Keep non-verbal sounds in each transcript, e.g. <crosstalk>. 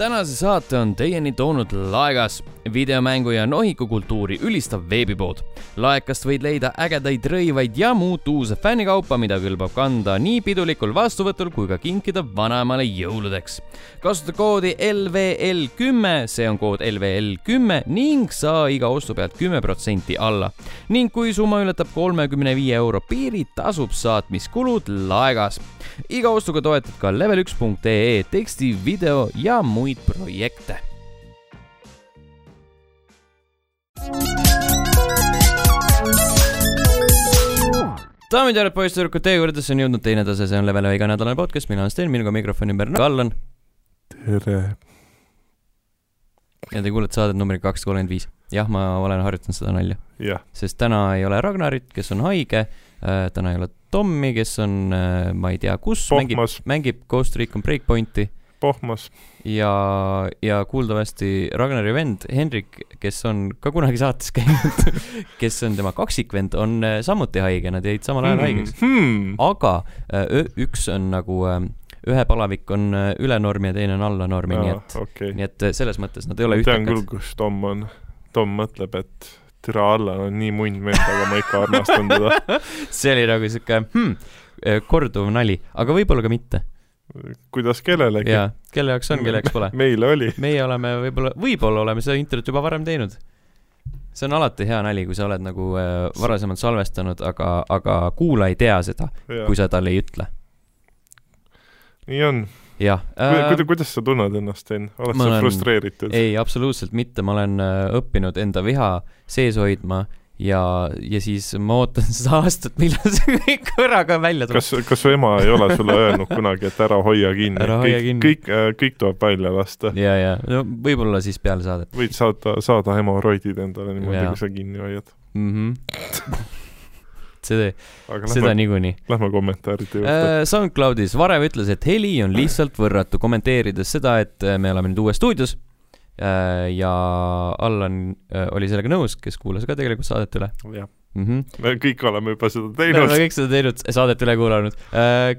tänase saate on teieni toonud Laegas, videomängu ja nohikukultuuri ülistav veebipood. laekast võid leida ägedaid rõivaid ja muud uuse fännikaupa, mida kõlbab kanda nii pidulikul vastuvõtul kui ka kinkida vanaemale jõuludeks. kasuta koodi LVL kümme, see on kood LVL kümme ning saa iga ostu pealt kümme protsenti alla. ning kui summa ületab kolmekümne viie euro piiri, tasub saatmiskulud Laegas. iga ostuga toetad ka level1.ee teksti, video ja muid projekte daamid ja härrad, poisssüdrukud, teie juurdesse on jõudnud teine tase, see on Level ühe iganädalane podcast, mina olen Sten, minuga mikrofoni ümber Kallan tere. ja te kuulete saadet numbriga kakssada kolmkümmend viis. jah, ma olen harjutanud seda nalja, jah, sest täna ei ole Ragnarit, kes on haige, täna ei ole Tommi, kes on, ma ei tea, kus, mängib, mängib Ghost Recon Breakpointi pohmas, ja, ja kuuldavasti Ragnari vend Hendrik, kes on ka kunagi saates käinud, <laughs> kes on tema kaksikvend, on äh, samuti haige, nad jäid samal ajal haigeks. hmm.. aga äh, üks on nagu, ühe palavik on äh, üle normi ja teine on alla normi, nii et, okei, nii et äh, selles mõttes nad ei ole tean küll, ühtekad. kus Tom on. Tom mõtleb, et türa Allan on nii munn vend, aga ma ikka armastan teda. <laughs> see oli nagu sihuke hmm, äh, korduv nali, aga võib-olla ka mitte. Kuidas kellelegi. jaa, kelle jaoks on, kelle jaoks pole. meile oli. meie oleme võib-olla, võib-olla oleme seda introt juba varem teinud. see on alati hea nali, kui sa oled nagu äh, varasemalt salvestanud, aga, aga kuulaja ei tea seda, kui sa talle ei ütle. nii on. jah Kuida-, kuidas sa tunned ennast, Sten? oled sa frustreeritud? ei, absoluutselt mitte, ma olen äh, õppinud enda viha sees hoidma ja, ja siis ma ootan seda aastat, millal see kõik korraga välja tuleb. kas, kas su ema ei ole sulle öelnud kunagi, et ära hoia kinni? Hoia kõik kinni., kõik, kõik tuleb välja lasta. ja, ja no võib-olla siis peale saadet võid saada, saada hemoroidid endale niimoodi, kui sa kinni hoiad. mm. -hmm. seda, seda niikuinii. lähme kommentaaride juurde. Äh, SoundCloudis Varev ütles, et heli on lihtsalt võrratu, kommenteerides seda, et äh, me oleme nüüd uues stuudios. Ja Allan äh, oli sellega nõus, kes kuulas ka tegelikult saadet üle jah, mm. -hmm. me kõik oleme juba seda me teinud oleme. kõik seda teinud, saadet üle kuulanud.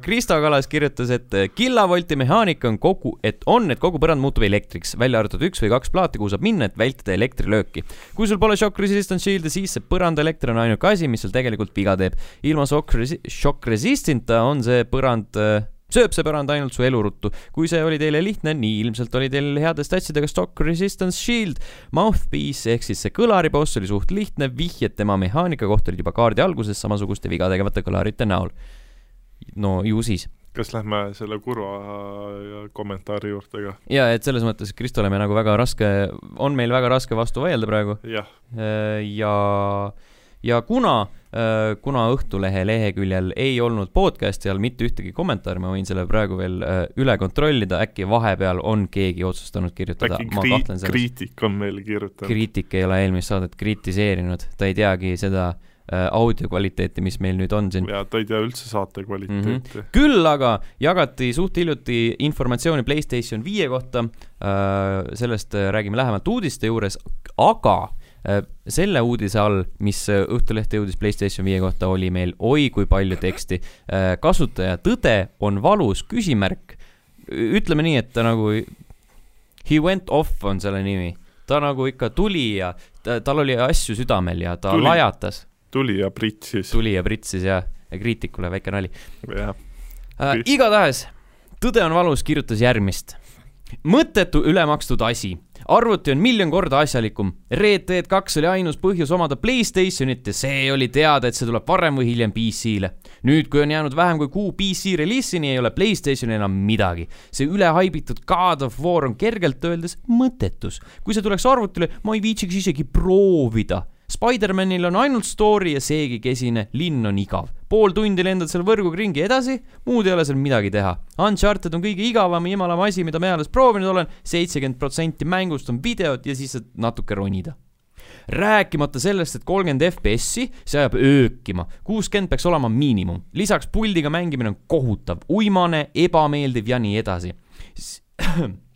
Kristo Kalas kirjutas, et äh, kilovolti mehaanika on kogu, et on, et kogu põrand muutub elektriks, välja arvatud üks või kaks plaati, kuhu saab minna, et vältida elektrilööki. kui sul pole shock resistance shield'i, siis see põrandaelekter on ainuke asi, mis sul tegelikult viga teeb. ilma shock shock resistant'ita on see põrand äh, sööb see põrand ainult su eluruttu. kui see oli teile lihtne, nii ilmselt oli teil heade statsidega Stock Resistance Shield. Mouthpiece ehk siis see kõlariboss oli suht lihtne, vihjed tema mehaanika kohta olid juba kaardi alguses samasuguste viga tegevate kõlarite näol. no ju siis. kas lähme selle kurva kommentaari juurde ka? ja et selles mõttes Kristole me nagu väga raske, on meil väga raske vastu vaielda praegu jah, ja, ja kuna, kuna Õhtulehe leheküljel ei olnud podcast'i all mitte ühtegi kommentaari, ma võin selle praegu veel äh, üle kontrollida, äkki vahepeal on keegi otsustanud kirjutada, äkki ma kri- kahtlen, selles. kriitik on meile kirjutanud. kriitik ei ole eelmist saadet kritiseerinud, ta ei teagi seda äh, audio kvaliteeti, mis meil nüüd on siin. ja ta ei tea üldse saate kvaliteeti mm. -hmm. küll aga jagati suht hiljuti informatsiooni Playstation viie kohta, sellest äh, räägime lähemalt uudiste juures, aga äh, selle uudise all, mis äh, Õhtulehte jõudis Playstation viie kohta, oli meil oi kui palju teksti. kasutaja tõde on valus, küsimärk. ütleme nii, et ta nagu, he went off on selle nimi, ta nagu ikka tuli ja ta, tal oli asju südamel ja ta Tuli. tuli. lajatas, tuli ja pritsis. tuli ja pritsis ja, ja kriitikule väike nali. jah, äh, igatahes, Tõde on valus kirjutas järgmist. mõttetu ülemakstud asi. Arvuti on miljon korda asjalikum. Red Dead kaks oli ainus põhjus omada Playstationit ja see oli teada, et see tuleb varem või hiljem PC-le. nüüd, kui on jäänud vähem kui kuu PC reliisini, ei ole Playstationil enam midagi. see ülehaibitud God of War on kergelt öeldes mõttetus. kui see tuleks arvutile, ma ei viitsiks isegi proovida Spider-manil on ainult story ja seegi kesine, linn on igav. Pool tundi lendad seal võrguga ringi edasi, muud ei ole seal midagi teha. Uncharted on kõige igavam ja imalam asi, mida ma eales proovinud olen, seitsekümmend protsenti mängust on videod ja siis saad natuke ronida. rääkimata sellest, et kolmkümmend FPS-i, see ajab öökima, kuuskümmend peaks olema miinimum, lisaks puldiga mängimine on kohutav, uimane, ebameeldiv ja nii edasi. <clears throat>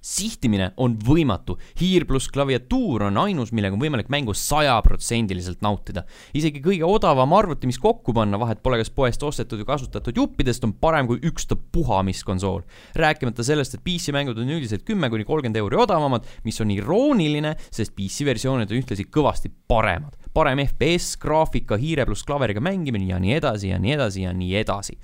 sihtimine on võimatu, hiir pluss klaviatuur on ainus, millega on võimalik mängu sajaprotsendiliselt nautida. isegi kõige odavam arvuti, mis kokku panna, vahet pole kas poest ostetud või kasutatud juppidest, on parem kui ükstapuha mis konsool. rääkimata sellest, et PC-mängud on üldiselt kümme kuni kolmkümmend euri odavamad, mis on irooniline, sest PC versioonid on ühtlasi kõvasti paremad. parem FPS, graafika, hiire pluss klaveriga mängimine ja nii edasi ja nii edasi ja nii edasi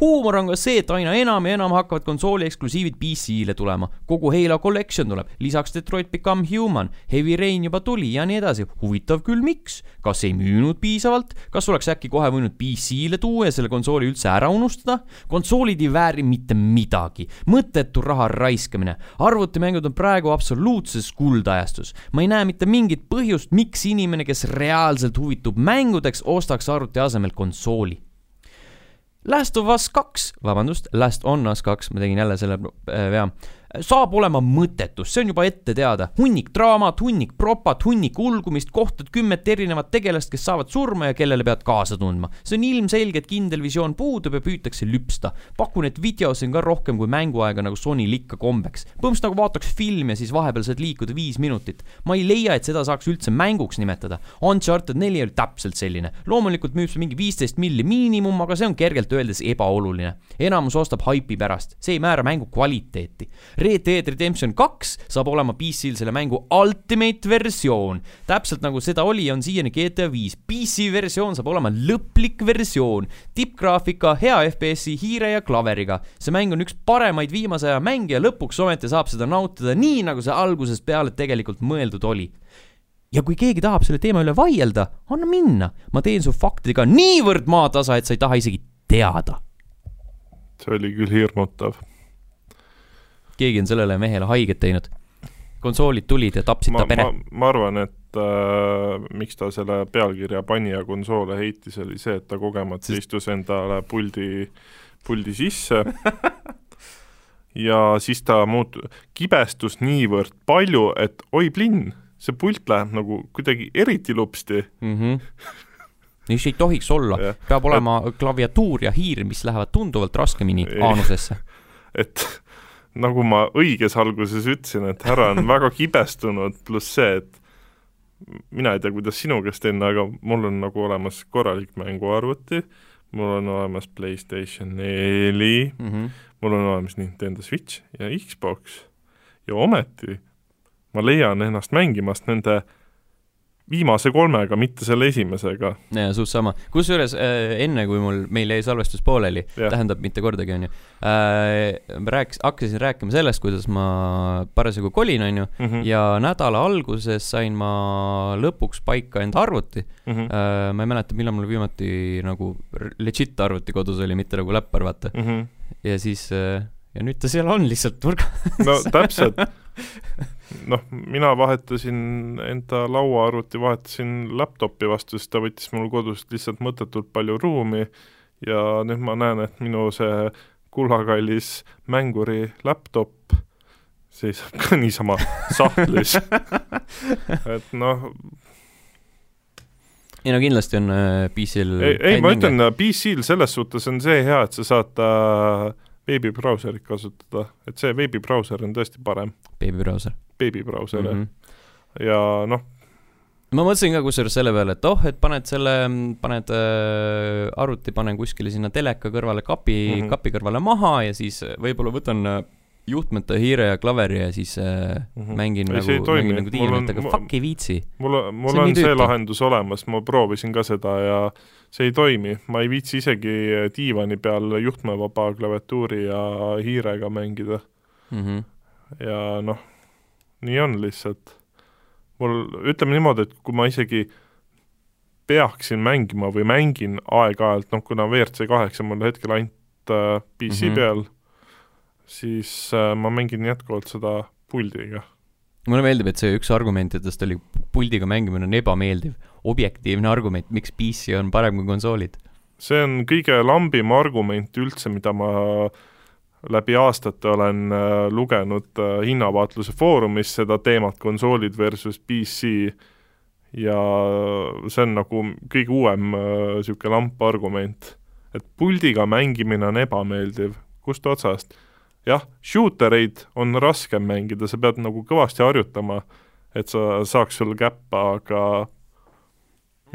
huumor on ka see, et aina enam ja enam hakkavad konsooli eksklusiivid PC-le tulema. kogu Halo Collection tuleb, lisaks Detroit Become Human, Heavy Rain juba tuli ja nii edasi. huvitav küll, miks? kas ei müünud piisavalt? kas oleks äkki kohe võinud PC-le tuua ja selle konsooli üldse ära unustada? konsoolid ei vääri mitte midagi, mõttetu raha raiskamine. arvutimängud on praegu absoluutses kuldajastus. ma ei näe mitte mingit põhjust, miks inimene, kes reaalselt huvitub mängudeks, ostaks arvuti asemel konsooli Last of Us kaks, vabandust, Last on Us kaks, ma tegin jälle selle äh, vea. äh, saab olema mõttetus, see on juba ette teada. hunnik draamat, hunnik propat, hunnik ulgumist, kohtad kümmet erinevat tegelast, kes saavad surma ja kellele pead kaasa tundma. see on ilmselge, et kindel visioon puudub ja püütakse lüpsta. pakun, et videos on ka rohkem kui mänguaega, nagu Sonyl ikka kombeks. põhimõtteliselt nagu vaataks filmi ja siis vahepeal saad liikuda viis minutit. ma ei leia, et seda saaks üldse mänguks nimetada. Uncharted neli oli täpselt selline. loomulikult müüb see mingi viisteist milli miinimum, aga see on kergelt öeldes ebaoluline. enamus ostab haipi pärast, see ei määra mängu kvaliteeti Red Dead Redemption kaks saab olema PC-l selle mängu ultimate versioon. täpselt nagu seda oli, on siiani GTA viis. PC versioon saab olema lõplik versioon. tippgraafika, hea FPS-i, hiire ja klaveriga. see mäng on üks paremaid viimase aja mänge ja lõpuks ometi saab seda nautida nii, nagu see algusest peale tegelikult mõeldud oli ja kui keegi tahab selle teema üle vaielda, anna minna. ma teen su faktidega niivõrd maatasa, et sa ei taha isegi teada. see oli küll hirmutav keegi on sellele mehele haiget teinud. konsoolid tulid ja tapsid ma, ta pere. ma arvan, et äh, miks ta selle pealkirja pani ja konsoole heitis, oli see, et ta kogemata Sest... istus endale puldi, puldi sisse <laughs> ja siis ta muut-, kibestus niivõrd palju, et oi plinn, see pult läheb nagu kuidagi eriti lupsti mm. -hmm mis ei tohiks olla, peab olema klaviatuur ja hiir, mis lähevad tunduvalt raskemini aanusesse. <laughs> et nagu ma õiges alguses ütlesin, et härra on <laughs> väga kibestunud, pluss see, et mina ei tea, kuidas sinu käest enne, aga mul on nagu olemas korralik mänguarvuti, mul on olemas PlayStation neli mm, -hmm. mul on olemas Nintendo Switch ja Xbox ja ometi ma leian ennast mängimast nende viimase kolmega, mitte selle esimesega. jaa, suht sama. kusjuures äh, enne, kui mul, meil jäi salvestus pooleli, tähendab mitte kordagi, onju äh,, rääkis, hakkasin rääkima sellest, kuidas ma parasjagu kolin, onju mm, -hmm. ja nädala alguses sain ma lõpuks paika enda arvuti mm. -hmm. Äh, ma ei mäleta, millal mul viimati nagu legit arvuti kodus oli, mitte nagu läppar, vaata mm. -hmm. ja siis äh, ja nüüd ta seal on lihtsalt nurga no täpselt <laughs> noh, mina vahetasin enda lauaarvuti, vahetasin laptopi vastu, sest ta võttis mul kodust lihtsalt mõttetult palju ruumi ja nüüd ma näen, et minu see kullakallis mänguri laptop seisab ka niisama sahtlis. <laughs> Et noh, ei no kindlasti on äh, PC-l ei, ei ma ütlen, PC-l selles suhtes on see hea, et sa saad äh, veebibrauserit kasutada, et see veebibrauser on tõesti parem. beebibrauser beebibrauser mm. -hmm. ja noh. ma mõtlesin ka kusjuures selle peale, et oh, et paned selle, paned äh, arvuti, panen kuskile sinna teleka kõrvale kapi mm, -hmm. kapi kõrvale maha ja siis võib-olla võtan äh, juhtmete hiire ja klaveri ja siis äh, mm -hmm. mängin ei, nagu, mängin nagu diivanit, aga fuck ei viitsi. mul, mul on, on see lahendus olemas, ma proovisin ka seda ja see ei toimi, ma ei viitsi isegi diivani peal juhtmevaba klaviatuuri ja hiirega mängida mm. -hmm. ja noh nii on lihtsalt. mul, ütleme niimoodi, et kui ma isegi peaksin mängima või mängin aeg-ajalt, noh kuna WRC kaheksa mul hetkel ainult äh, PC mm -hmm. peal, siis äh, ma mängin jätkuvalt seda puldiga. mulle meeldib, et see üks argumentidest oli, puldiga mängimine on ebameeldiv. Objektiivne argument, miks PC on parem kui konsoolid. see on kõige lambim argument üldse, mida ma läbi aastate olen äh, lugenud äh, hinnavaatluse foorumis seda teemat, konsoolid versus PC, ja see on nagu kõige uuem niisugune äh, lamp argument. et puldiga mängimine on ebameeldiv, kust otsast? jah, shooter eid on raskem mängida, sa pead nagu kõvasti harjutama, et sa saaks sul käppa, aga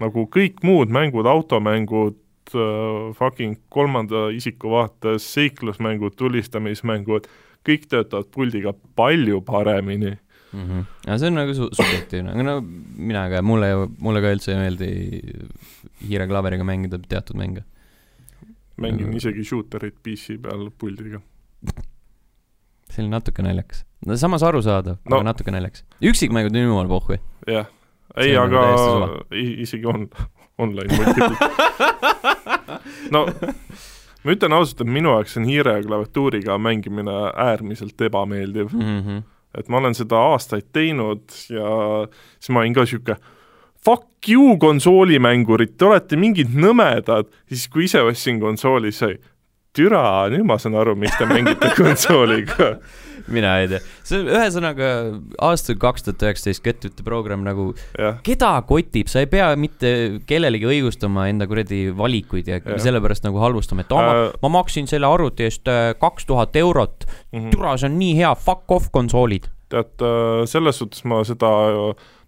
nagu kõik muud mängud, automängud, uh, fucking kolmanda isiku vaates seiklusmängud, tulistamismängud, kõik töötavad puldiga palju paremini mm. -hmm. aga see on nagu su-, subjektiivne, aga no mina ka, mulle, mulle ka üldse ei meeldi hiireklaveriga mängida teatud mänge. mängin -hmm. isegi shooterit PC peal puldiga. see oli natuke naljakas. no samas arusaadav no., aga natuke naljakas. üksikmängud on jumala pohhui. jah, ei, aga nagu isegi on <laughs> online no ma ütlen ausalt, et minu jaoks on hiire ja klaviatuuriga mängimine äärmiselt ebameeldiv mm. -hmm. et ma olen seda aastaid teinud ja siis ma olin ka niisugune fuck you, konsoolimängurid, te olete mingid nõmedad, siis kui ise ostsin konsooli, sai türa, nüüd ma saan aru, miks te mängite <laughs> konsooliga mina ei tea, see on ühesõnaga aastal kaks tuhat üheksateist Get-Üte programm nagu, keda kotib, sa ei pea mitte kellelegi õigustama enda kuradi valikuid ja, ja. sellepärast nagu halvustama, et ma, äh. ma maksin selle arvuti eest äh, kaks tuhat eurot mm -hmm., türa, see on nii hea, fuck off konsoolid. tead, äh, selles suhtes ma seda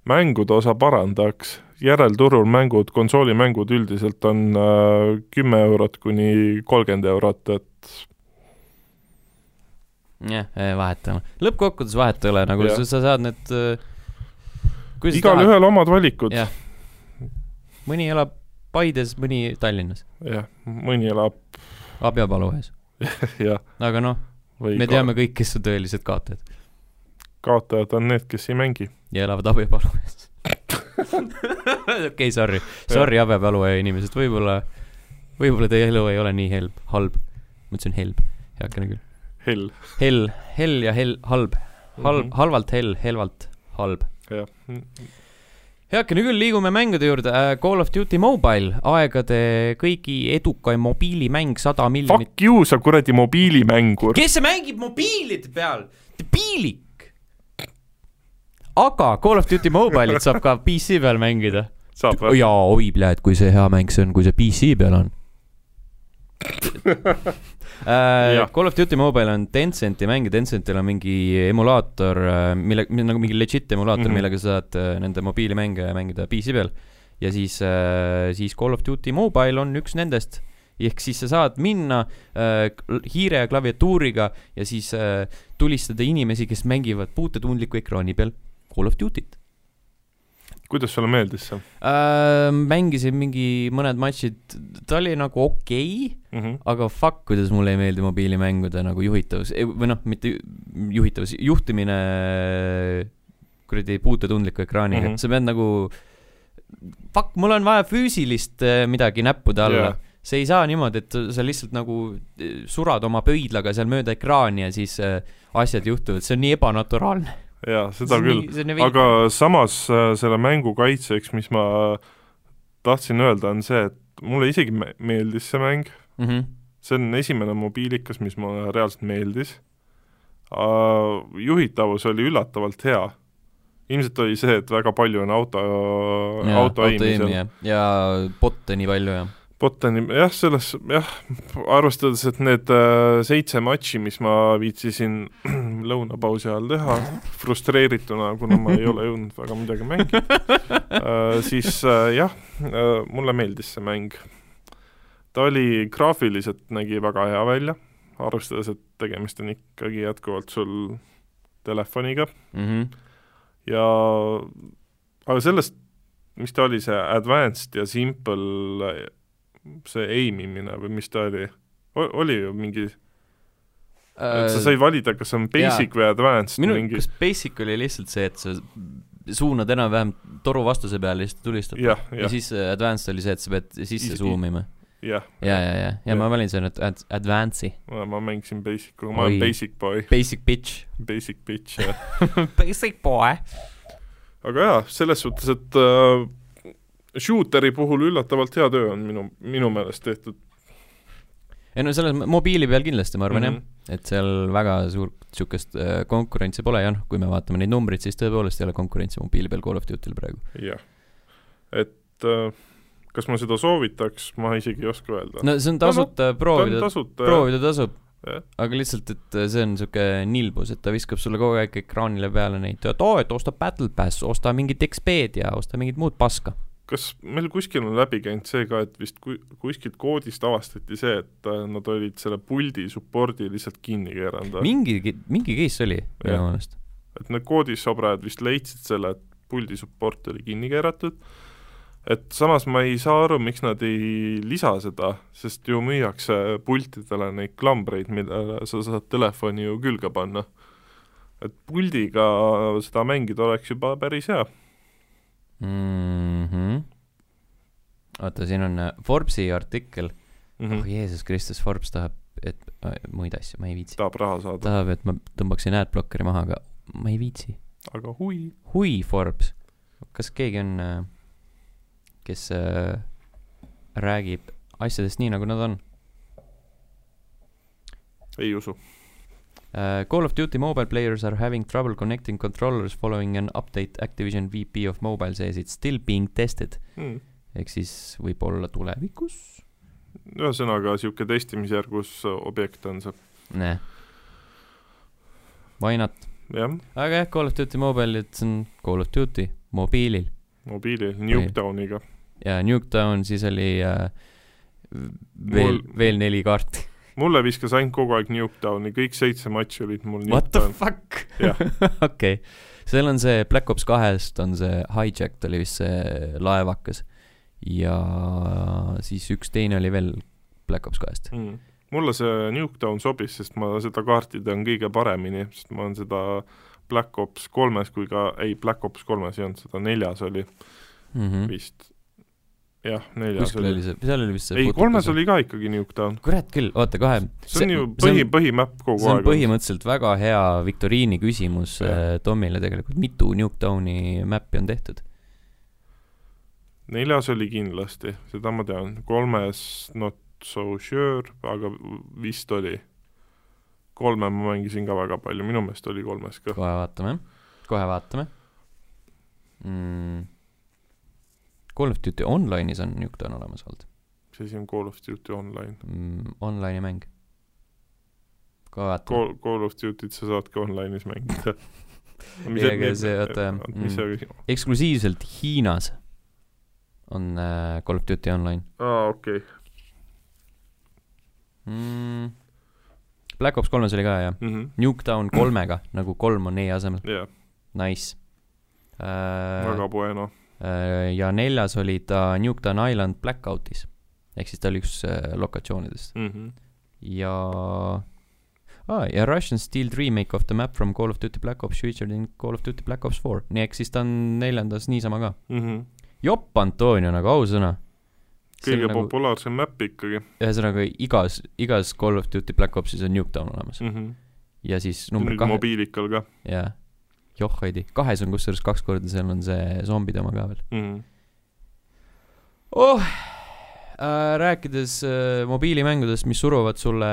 mängude osa parandaks, järelturul mängud, konsoolimängud üldiselt on kümme eurot kuni kolmkümmend eurot, et jah, vahet ei ole. lõppkokkuvõttes vahet ei ole, nagu ja. sa, sa saad need äh, igalühel omad valikud. mõni elab Paides, mõni Tallinnas. jah, mõni elab Abjapalu ees <laughs> aga noh, me teame kõik, kes on tõelised kaotajad. kaotajad on need, kes ei mängi. ja elavad Abjapalu ees <laughs> okei okay,, sorry, sorry Abjapalu inimesed, võib-olla, võib-olla teie elu ei ole nii helb, halb. ma ütlesin helb, heakene küll hell. hell, hell ja hell, halb. halb mm, -hmm. halvalt hell, helvalt halb. jah. heakene küll, liigume mängude juurde. Äh, Call of Duty Mobile, aegade kõigi edukaim mobiilimäng, sada miljonit. Fuck you, sa kuradi mobiilimängur. kes see mängib mobiilide peal? debiilik. aga Call of Duty Mobile'it saab ka PC peal mängida. jaa, oi, et kui see hea mäng see on, kui see PC peal on Uh, Call of Duty Mobile on Tencenti mäng ja Tencentil on mingi emulaator, äh, mille, nagu mingi legit emulaator mm, -hmm. millega sa saad uh, nende mobiilimänge mängida PC peal. ja siis uh,, siis Call of Duty Mobile on üks nendest. ehk siis sa saad minna hiire ja klaviatuuriga ja siis tulistada inimesi, kes mängivad puutetundliku ekraani peal Call of Duty't kuidas sulle meeldis see äh,? mängisin mingi mõned matšid, ta oli nagu okei okay, mm, -hmm. aga fuck, kuidas mulle ei meeldi mobiilimängude nagu juhitavus, või noh, mitte juhitavus, juhtimine kuradi puutetundliku ekraaniga mm, -hmm. sa pead nagu, fuck, mul on vaja füüsilist äh, midagi näppude alla yeah see ei saa niimoodi, et sa lihtsalt nagu äh, surad oma pöidlaga seal mööda ekraani ja siis äh, asjad juhtuvad, see on nii ebanaturaalne jaa, seda küll, aga samas äh, selle mängu kaitseks, mis ma tahtsin öelda, on see, et mulle isegi me meeldis see mäng mm, -hmm. see on esimene mobiilikas, mis mulle reaalselt meeldis uh,, juhitavus oli üllatavalt hea. ilmselt oli see, et väga palju on auto, auto aimi seal. ja bot'e nii palju, jah Bottani, jah, selles, jah, arvestades, et need äh, seitse matši, mis ma viitsisin <clears throat> lõunapausi ajal teha, frustreerituna, kuna ma ei ole <laughs> jõudnud väga midagi mängida äh,, siis äh, jah äh,, mulle meeldis see mäng. ta oli, graafiliselt nägi väga hea välja, arvestades, et tegemist on ikkagi jätkuvalt sul telefoniga mm. -hmm. ja aga sellest, mis ta oli, see advanced ja simple see aim imine või mis ta oli, oli ju mingi et sa äh, sai valida, kas on basic jaa. või advanced minu mingi... kas basic oli lihtsalt see, et sa suunad enam-vähem toru vastuse peale siis tulistad ja, ja. ja siis äh, advanced oli see, et sa pead sisse zoom ima. ja, ja, ja, ja, ja ma valin selle ad-, advance'i. ma mängisin basic'u, ma olen basic boy. Basic bitch. Basic bitch, jah <laughs> Basic boy. aga jaa, selles suhtes, et äh, shooteri puhul üllatavalt hea töö on minu, minu meelest tehtud. ei no selles mobiili peal kindlasti, ma arvan mm -hmm. jah, et seal väga suurt niisugust äh, konkurentsi pole ja noh, kui me vaatame neid numbreid, siis tõepoolest ei ole konkurentsi mobiili peal Call of Duty'l praegu. jah, et äh, kas ma seda soovitaks, ma isegi ei oska öelda. no see on tasuta, proovida, proovida tasub. aga lihtsalt, et see on sihuke nilbus, et ta viskab sulle kogu aeg ekraanile peale neid, et oo, et osta Battle Pass, osta mingit XP-d ja osta mingit muud paska. Kas meil kuskil on läbi käinud see ka, et vist ku-, kuskilt koodist avastati see, et äh, nad olid selle puldi support'i lihtsalt kinni keeranud mingi, mingi case oli minu meelest. et need koodisobrajad vist leidsid selle, et puldi support oli kinni keeratud, et samas ma ei saa aru, miks nad ei lisa seda, sest ju müüakse pultidele neid klambreid, millele sa saad telefoni ju külge panna. et puldiga seda mängida oleks juba päris hea. mm. -hmm. oota, siin on äh, Forbesi artikkel mm, mm. -hmm. oh. Jeesus Kristus, Forbes tahab, et äh, muid asju, ma ei viitsi. tahab raha saada, tahab, et ma tõmbaksin adblockeri maha, aga ma ei viitsi. aga hui. hui Forbes, kas keegi on, kes äh, räägib asjadest nii, nagu nad on ei usu. uh,? Call of Duty mobile players are having trouble connecting controllers following an update Activision VP of mobile says it's still being tested. Mm. ehk siis võib-olla tulevikus? ühesõnaga, niisugune testimisjärgus objekt on see, näe. Why not? aga jah, Call of Duty mobile, et see on Call of Duty mobiilil mobiilil, Nuketowniga. ja Nuketown siis oli uh, veel Mul-, veel neli kaarti. Mulle viskas ainult kogu aeg Nuketowni, kõik seitse matši olid mul What the Nuketown. fuck? jah, <laughs> okei, seal on see Black Ops kahest on see Hijacked oli vist see laevakas ja siis üks teine oli veel Black Ops kahest. mm.. mulle see Nuketown sobis, sest ma seda kaarti tean kõige paremini, sest ma olen seda Black Ops kolmes kui ka, ei, Black Ops kolmes ei olnud, seda neljas oli Mm -hmm. vist. jah, neljas kuskil oli see, seal oli vist see ei, kolmes oli ka ikkagi Nuketown. kurat küll, oota kohe. see on ju põhi, põhimäpp kogu see on aeg. põhimõtteliselt väga hea viktoriini küsimus Jah. äh, Tomile tegelikult, mitu Nuketowni mäppi on tehtud? neljas oli kindlasti, seda ma tean, kolmes not so sure, aga vist oli. kolme ma mängisin ka väga palju, minu meelest oli kolmes ka. kohe vaatame, kohe vaatame mm.. Call of Duty Online'is on Nuketown olemas olnud mis asi on Call of Duty Online? mm,, online'i mäng. kohe vaatame. Call, Call of Duty't sa saad ka online'is mängida. <laughs> Ei, aga see, oota, <laughs> mis see, eksklusiivselt Hiinas on äh, Call of Duty Online aa okei, mm.. Black Ops kolmes oli ka jah, Mhm. Nuketown kolmega nagu kolm on E asemel, jah, nice äh,. väga bueno. Äh, ja neljas oli ta Nuketown Island Blackoutis ehk siis ta oli üks äh, lokatsioonidest Mhm. ja ah, ja Russian Steeled remake of the map from Call of Duty Black Ops featured in Call of Duty Black Ops Four nii ehk siis ta on neljandas niisama ka Mhm. jopp Antonio nagu ausõna kõige nagu, populaarsem map ikkagi ühesõnaga igas igas Call of Duty Black Opsis on Nuketown olemas mm. -hmm. ja siis number kahe mobiilikal ka jaa joh hoidi kahes on kusjuures kaks korda seal on see zombide oma ka veel mm. oh äh, rääkides äh, mobiilimängudest mis suruvad sulle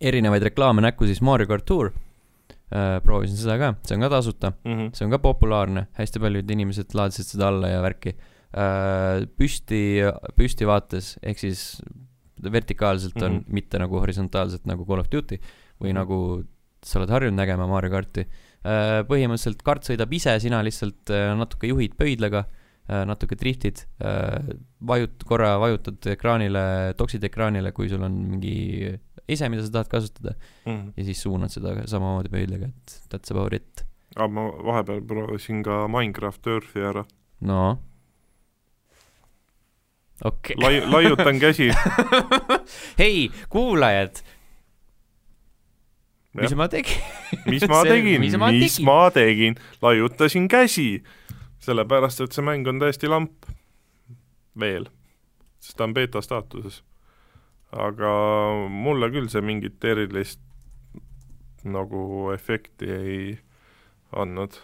erinevaid reklaame näkku siis Mario kart Tour äh, proovisin seda ka see on ka tasuta Mm -hmm. see on ka populaarne hästi paljud inimesed laadisid seda alla ja värki äh, püsti püstivaates ehk siis vertikaalselt on mm. -hmm. mitte nagu horisontaalselt nagu Call of Duty või mm. -hmm. nagu sa oled harjunud nägema Mario karti põhimõtteliselt kart sõidab ise sina lihtsalt äh, natuke juhid pöidlaga äh, natuke driftid äh, vajut- korra vajutad ekraanile toksid ekraanile kui sul on mingi ise mida sa tahad kasutada. Mm -hmm. ja siis suunad seda samamoodi pöidlaga et that's about it. Aga ma vahepeal proovisin ka Minecraft Earthi ära. No. Okei. Lai-, laiutan käsi. <laughs> Hei kuulajad mis ma tegin mis <laughs> ma tegin, mis ma ma tegin? tegin, tegin?, laiutasin käsi, sellepärast et see mäng on täiesti lamp veel, sest ta on beeta staatuses. aga mulle küll see mingit erilist nagu efekti ei andnud.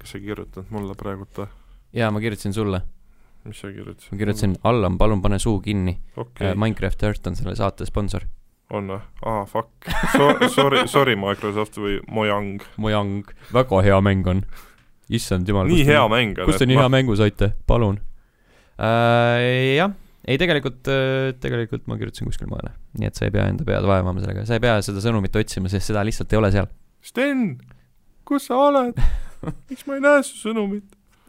kas sa kirjutad mulle praegult või? jaa ma kirjutasin sulle mis sa kirjutasid? ma kirjutasin Allan palun pane suu kinni okay., Minecraft Earth on selle saate sponsor on või? aa, fuck so,. Sorry, sorry Microsoft või Mojang. Mojang väga hea mäng on issand jumal nii hea mäng on. kust te nii hea mängu saite palun äh, jah ei tegelikult, tegelikult ma kirjutasin kuskil mujale, nii et sa ei pea enda pead vaevama sellega, sa ei pea seda sõnumit otsima, sest seda lihtsalt ei ole seal. Sten, kus sa oled? <laughs> miks ma ei näe su sõnumit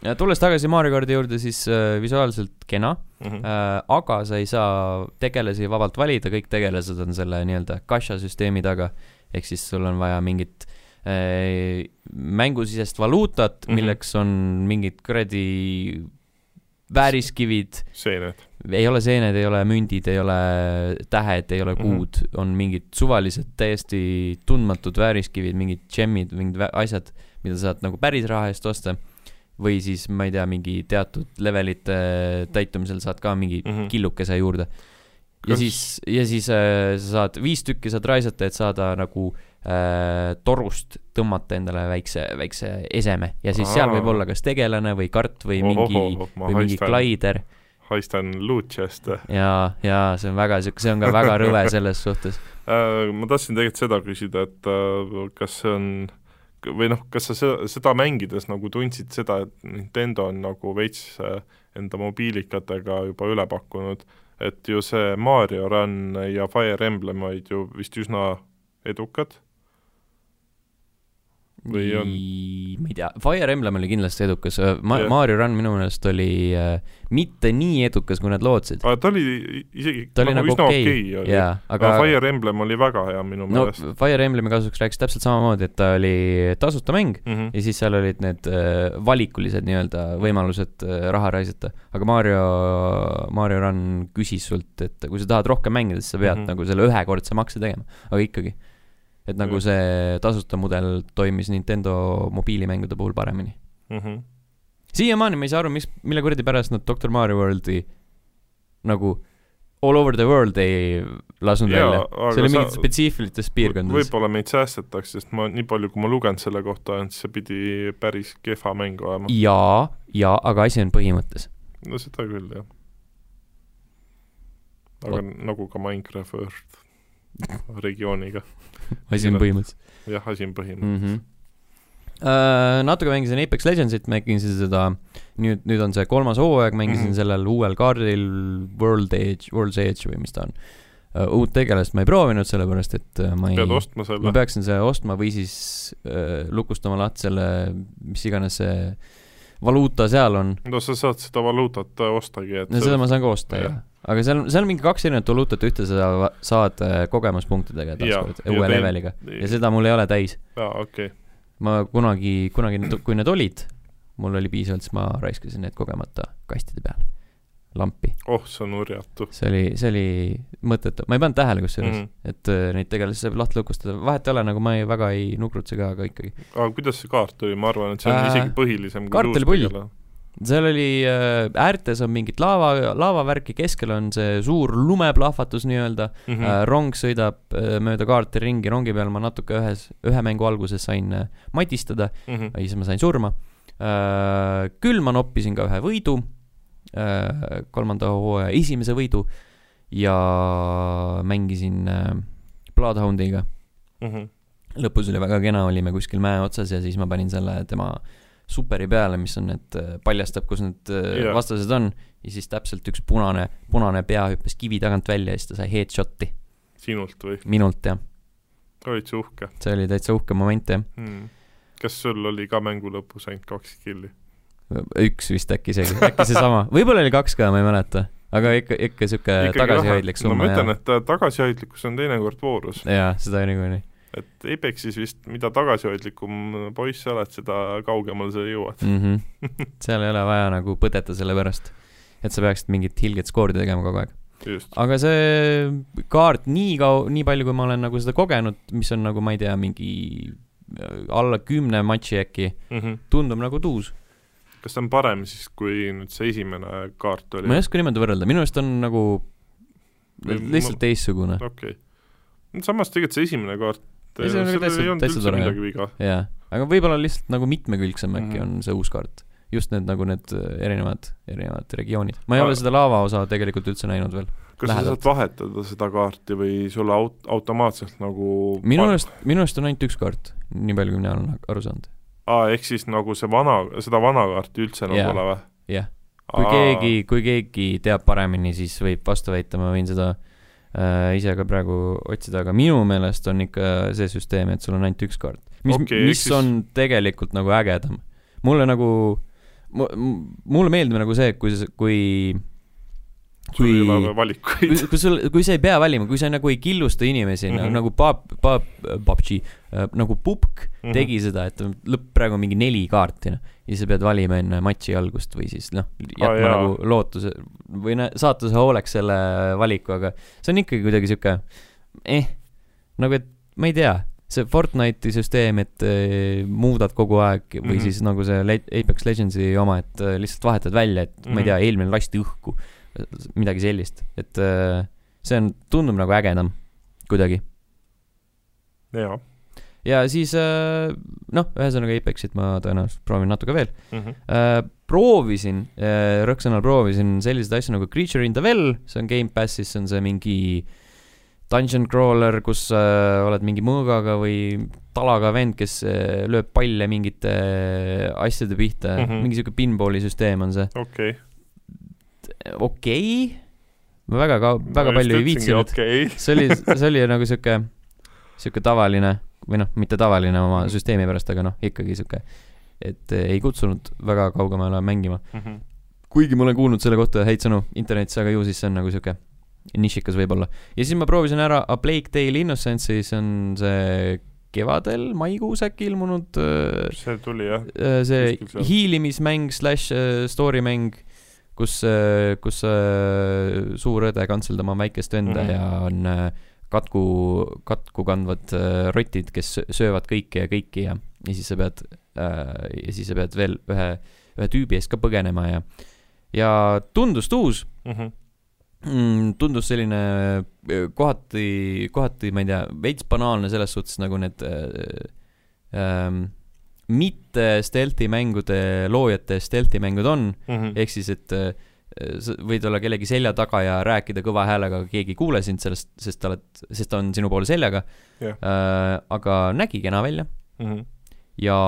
ja tulles tagasi Mario kardi juurde, siis äh, visuaalselt kena mm? -hmm. äh,, aga sa ei saa tegelasi vabalt valida, kõik tegelased on selle nii-öelda kasha süsteemi taga, ehk siis sul on vaja mingit äh, mängusisest valuutat mm. -hmm. milleks on mingid kuradi vääriskivid, seened. ei ole seened, ei ole mündid, ei ole tähed, ei ole Mhm. kuud mm, -hmm. on mingid suvalised, täiesti tundmatud vääriskivid, mingid džemmid, mingid asjad, mida sa saad nagu päris raha eest osta. Või siis ma ei tea, mingi teatud levelite täitumisel saad ka mingi mm. -hmm. killukese juurde. ja Kas- siis, ja siis äh, sa saad, viis tükki saad raisata, et saada nagu äh, torust tõmmata endale väikse, väikse eseme ja siis seal võib Aa. olla kas tegelane või kart või mingi, Ohoho, ma või mingi glaider haistan luutšest. ja, ja see on väga siuke, see on ka väga rõve <laughs> selles suhtes. Äh, ma tahtsin tegelikult seda küsida, et äh, kas see on või noh, kas sa seda, seda mängides nagu tundsid seda, et Nintendo on nagu veits äh, enda mobiilikatega juba üle pakkunud, et ju see Mario Run ja Fire Emblem olid ju vist üsna edukad, Või on- ma ei tea, Fire Emblem oli kindlasti edukas, Ma- Jah. yeah., Mario Run minu meelest oli äh, mitte nii edukas, kui nad lootsid. aga ta oli isegi ta oli nagu üsna okei okei okay,, oli. jaa, aga aga Fire Emblem oli väga hea minu no meelest Fire Emblemi kasuks rääkis täpselt samamoodi, et ta oli tasuta mäng mm. -hmm. ja siis seal olid need äh, valikulised nii-öelda võimalused äh, raha raisata. aga Mario, Mario Run küsis sult, et kui sa tahad rohkem mängida, siis sa pead mm. -hmm. nagu selle ühekordse makse tegema, aga ikkagi. Et nagu Jah. see tasuta mudel toimis Nintendo mobiilimängude puhul paremini. Mm -hmm. siiamaani ma ei saa aru, mis, mille kuradi pärast nad Doktor Mario Worldi nagu all over the world ei lasknud Jaa, välja. see oli mingites spetsiifilistes piirkondades. võib-olla meid säästetakse, sest ma nii palju, kui ma lugenud selle kohta siis see pidi päris kehva mäng olema. jaa, jaa, aga asi on põhimõttes. no seda küll, jah. aga nagu ka Minecraft Earth regiooniga, asi on põhimõttes jah, asi on põhimõte mm. -hmm. Uh, natuke mängisin Apex Legendsit, mängisin seda, nüüd, nüüd on see kolmas hooaeg, mängisin mm. -hmm. sellel uuel kaardil World Age, World's Age või mis ta on uh,. uut tegelast ma ei proovinud, sellepärast et uh, ma ei pead ostma ma selle, peaksin selle ostma või siis äh, lukustama lahti selle, mis iganes see valuuta seal on. no sa saad seda valuutat ostagi, et no seda ma saan ka osta, jah. Aga seal, seal on mingi kaks erinevat valuutat, ühte sa saad äh, kogemuspunktidega taaskord, ja uue teine- leveliga. ja seda mul ei ole täis. aa, okei okay., ma kunagi, kunagi, kui need olid, mul oli piisavalt, siis ma raiskasin need kogemata kastide peale, lampi. oh see on urjatu see oli, see oli mõttetu, ma ei pannud tähele kusjuures mm. -hmm. et äh, neid tegelasi saab lahti lukustada, vahet ei ole, nagu ma ei, väga ei nukrutse ka, aga ikkagi. aga kuidas see kaart oli, ma arvan, et see on Äh, isegi põhilisem kui kaart oli pull. Seal oli äh,, äärtes on mingit laava, laavavärki, keskel on see suur lumeplahvatus nii-öelda mm. -hmm. äh, rong sõidab äh, mööda kaarti ringi, rongi peal ma natuke ühes, ühe mängu alguses sain äh, matistada Mhm. ja siis ma sain surma äh,. küll ma noppisin ka ühe võidu äh,, kolmanda hooaja esimese võidu ja mängisin äh, Bloodhoundiga Mhm. lõpus oli väga kena, olime kuskil mäe otsas ja siis ma panin selle tema superi peale, mis on need, paljastab, kus need yeah. vastased on ja siis täpselt üks punane, punane pea hüppas kivi tagant välja ja siis ta sai headshot'i sinult või? minult jah, olid sa uhke see oli täitsa uhke moment jah. hmm.? kas sul oli ka mängu lõpus ainult kaks killi? üks vist äkki isegi, äkki seesama, <laughs> võib-olla oli kaks ka, ma ei mäleta, aga ikka, ikka sihuke tagasihoidlik no ma summa ütlen, et äh, tagasihoidlikkus on teinekord voorus. jaa, seda niikuinii et Apexis vist mida tagasihoidlikum poiss sa oled, seda kaugemale sa jõuad. mm. -hmm. seal ei ole vaja nagu põdeta selle pärast, et sa peaksid mingit hilget skoori tegema kogu aeg. just. aga see kaart nii kau-, nii palju, kui ma olen nagu seda kogenud, mis on nagu, ma ei tea, mingi äh, alla kümne matši äkki, Mm -hmm. tundub nagu tuus. kas ta on parem siis, kui nüüd see esimene kaart oli ma ei? oska niimoodi võrrelda, minu arust on nagu lihtsalt ma- teistsugune, okei okay.. samas tegelikult see esimene kaart, Esimene oli sellel ei olnud üldse midagi viga. jaa. aga võib-olla lihtsalt nagu mitmekülgsem äkki Mhm. on see uus kaart. just need nagu need äh, erinevad, erinevad regioonid. ma ei Aga- ole seda laava osa tegelikult üldse näinud veel. kas Lähedalt. sa saad vahetada seda kaarti või sulle aut-, automaatselt nagu minu arust, minu arust on ainult üks kaart, nii palju, kui mina olen aru saanud. aa, ehk siis nagu see vana, seda vana kaarti üldse nagu Jaa. pole või? jah, kui keegi, kui keegi teab paremini, siis võib vastu väita, ma võin seda äh, ise ka praegu otsida, aga minu meelest on ikka see süsteem, et sul on ainult üks kaart. mis okay,, mis siis... on tegelikult nagu ägedam. mulle nagu, mulle meeldib nagu see, kui, kui sul ei ole valikuid. kui sul, kui sa ei pea valima, kui sa nagu ei killusta inimesi mm -hmm. nagu Pub, Pub, PUBG äh,, nagu Pupk mm -hmm. tegi seda, et lõpp praegu on mingi neli kaarti, noh. Ja sa pead valima enne matši algust või siis noh, jätma ah, nagu lootuse või noh, saatuse hooleks selle valiku, aga see on ikkagi kuidagi sihuke eh, nagu et ma ei tea see Fortnite'i süsteem, et äh, muudad kogu aeg või mm -hmm. siis nagu see Apex Legendsi oma, et äh, lihtsalt vahetad välja, et mm -hmm. ma ei mhm. tea, eelmine lasti õhku midagi sellist, et äh, see on, tundub nagu ägedam kuidagi. jaa. Ja siis äh, noh, ühesõnaga Apexit ma tõenäoliselt proovin natuke veel mm. -hmm. proovisin, rõõksõnal proovisin selliseid asju nagu Creature in the Well, see on Gamepassis, see on see mingi dungeon crawler, kus äh, oled mingi mõõgaga või talaga vend, kes äh, lööb palle mingite äh, asjade pihta mm, -hmm. mingi sihuke pinballi süsteem on see. okei okay okei okay.. ma väga ka-, väga palju ei viitsinud okay. see oli, see oli nagu sihuke, sihuke tavaline või noh, mitte tavaline oma mhm. süsteemi pärast, aga noh, ikkagi sihuke, et ei kutsunud väga kaugemale mängima mm. -hmm. kuigi ma olen kuulnud selle kohta häid sõnu internetis, aga ju siis see on nagu sihuke nišikas võib-olla. ja siis ma proovisin ära A Plague Tale Innocence'i, see on see kevadel, maikuus äkki ilmunud. Äh, see tuli jah. Äh, see hiilimismäng slaš story mäng kus, kus suur õde kantseldab oma väikest venda mm -hmm. ja on katku, katku kandvad rotid, kes söövad kõike ja kõiki ja, ja siis sa pead, ja siis sa pead veel ühe, ühe tüübi eest ka põgenema ja, ja tundus uus mm. -hmm mm, tundus selline kohati, kohati, ma ei tea, veits banaalne selles suhtes, nagu need äh, ähm, mitte stealth'i mängude loojate stealth'i mängud on mm -hmm. ehk siis, et äh, sa võid olla kellegi selja taga ja rääkida kõva häälega, aga keegi ei kuule sind sellest, sest ta oled, sest ta on sinu poole seljaga yeah.. Äh, aga nägi kena välja mm. -hmm. ja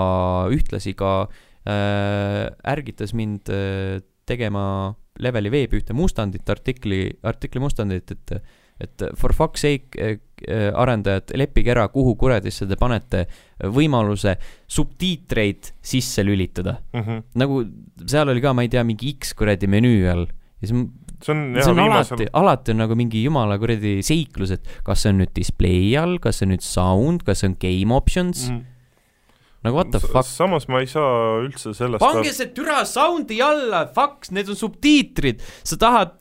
ühtlasi ka äh, ärgitas mind äh, tegema leveli veebi ühte mustandit, artikli, artikli mustandit, et et for fuck's sake, eh, eh, arendajad, leppige ära, kuhu kuradisse te panete võimaluse subtiitreid sisse lülitada mm. -hmm. nagu seal oli ka, ma ei tea, mingi X kuradi menüü all ja siis see on, see on viimasel... alati, alati on nagu mingi jumala kuradi seiklus, et kas see on nüüd display all, kas see on nüüd sound, kas see on game options mm. -hmm nagu what the fuck. samas ma ei saa üldse sellest pange see türa sound'i alla, fuck, need on subtiitrid. sa tahad,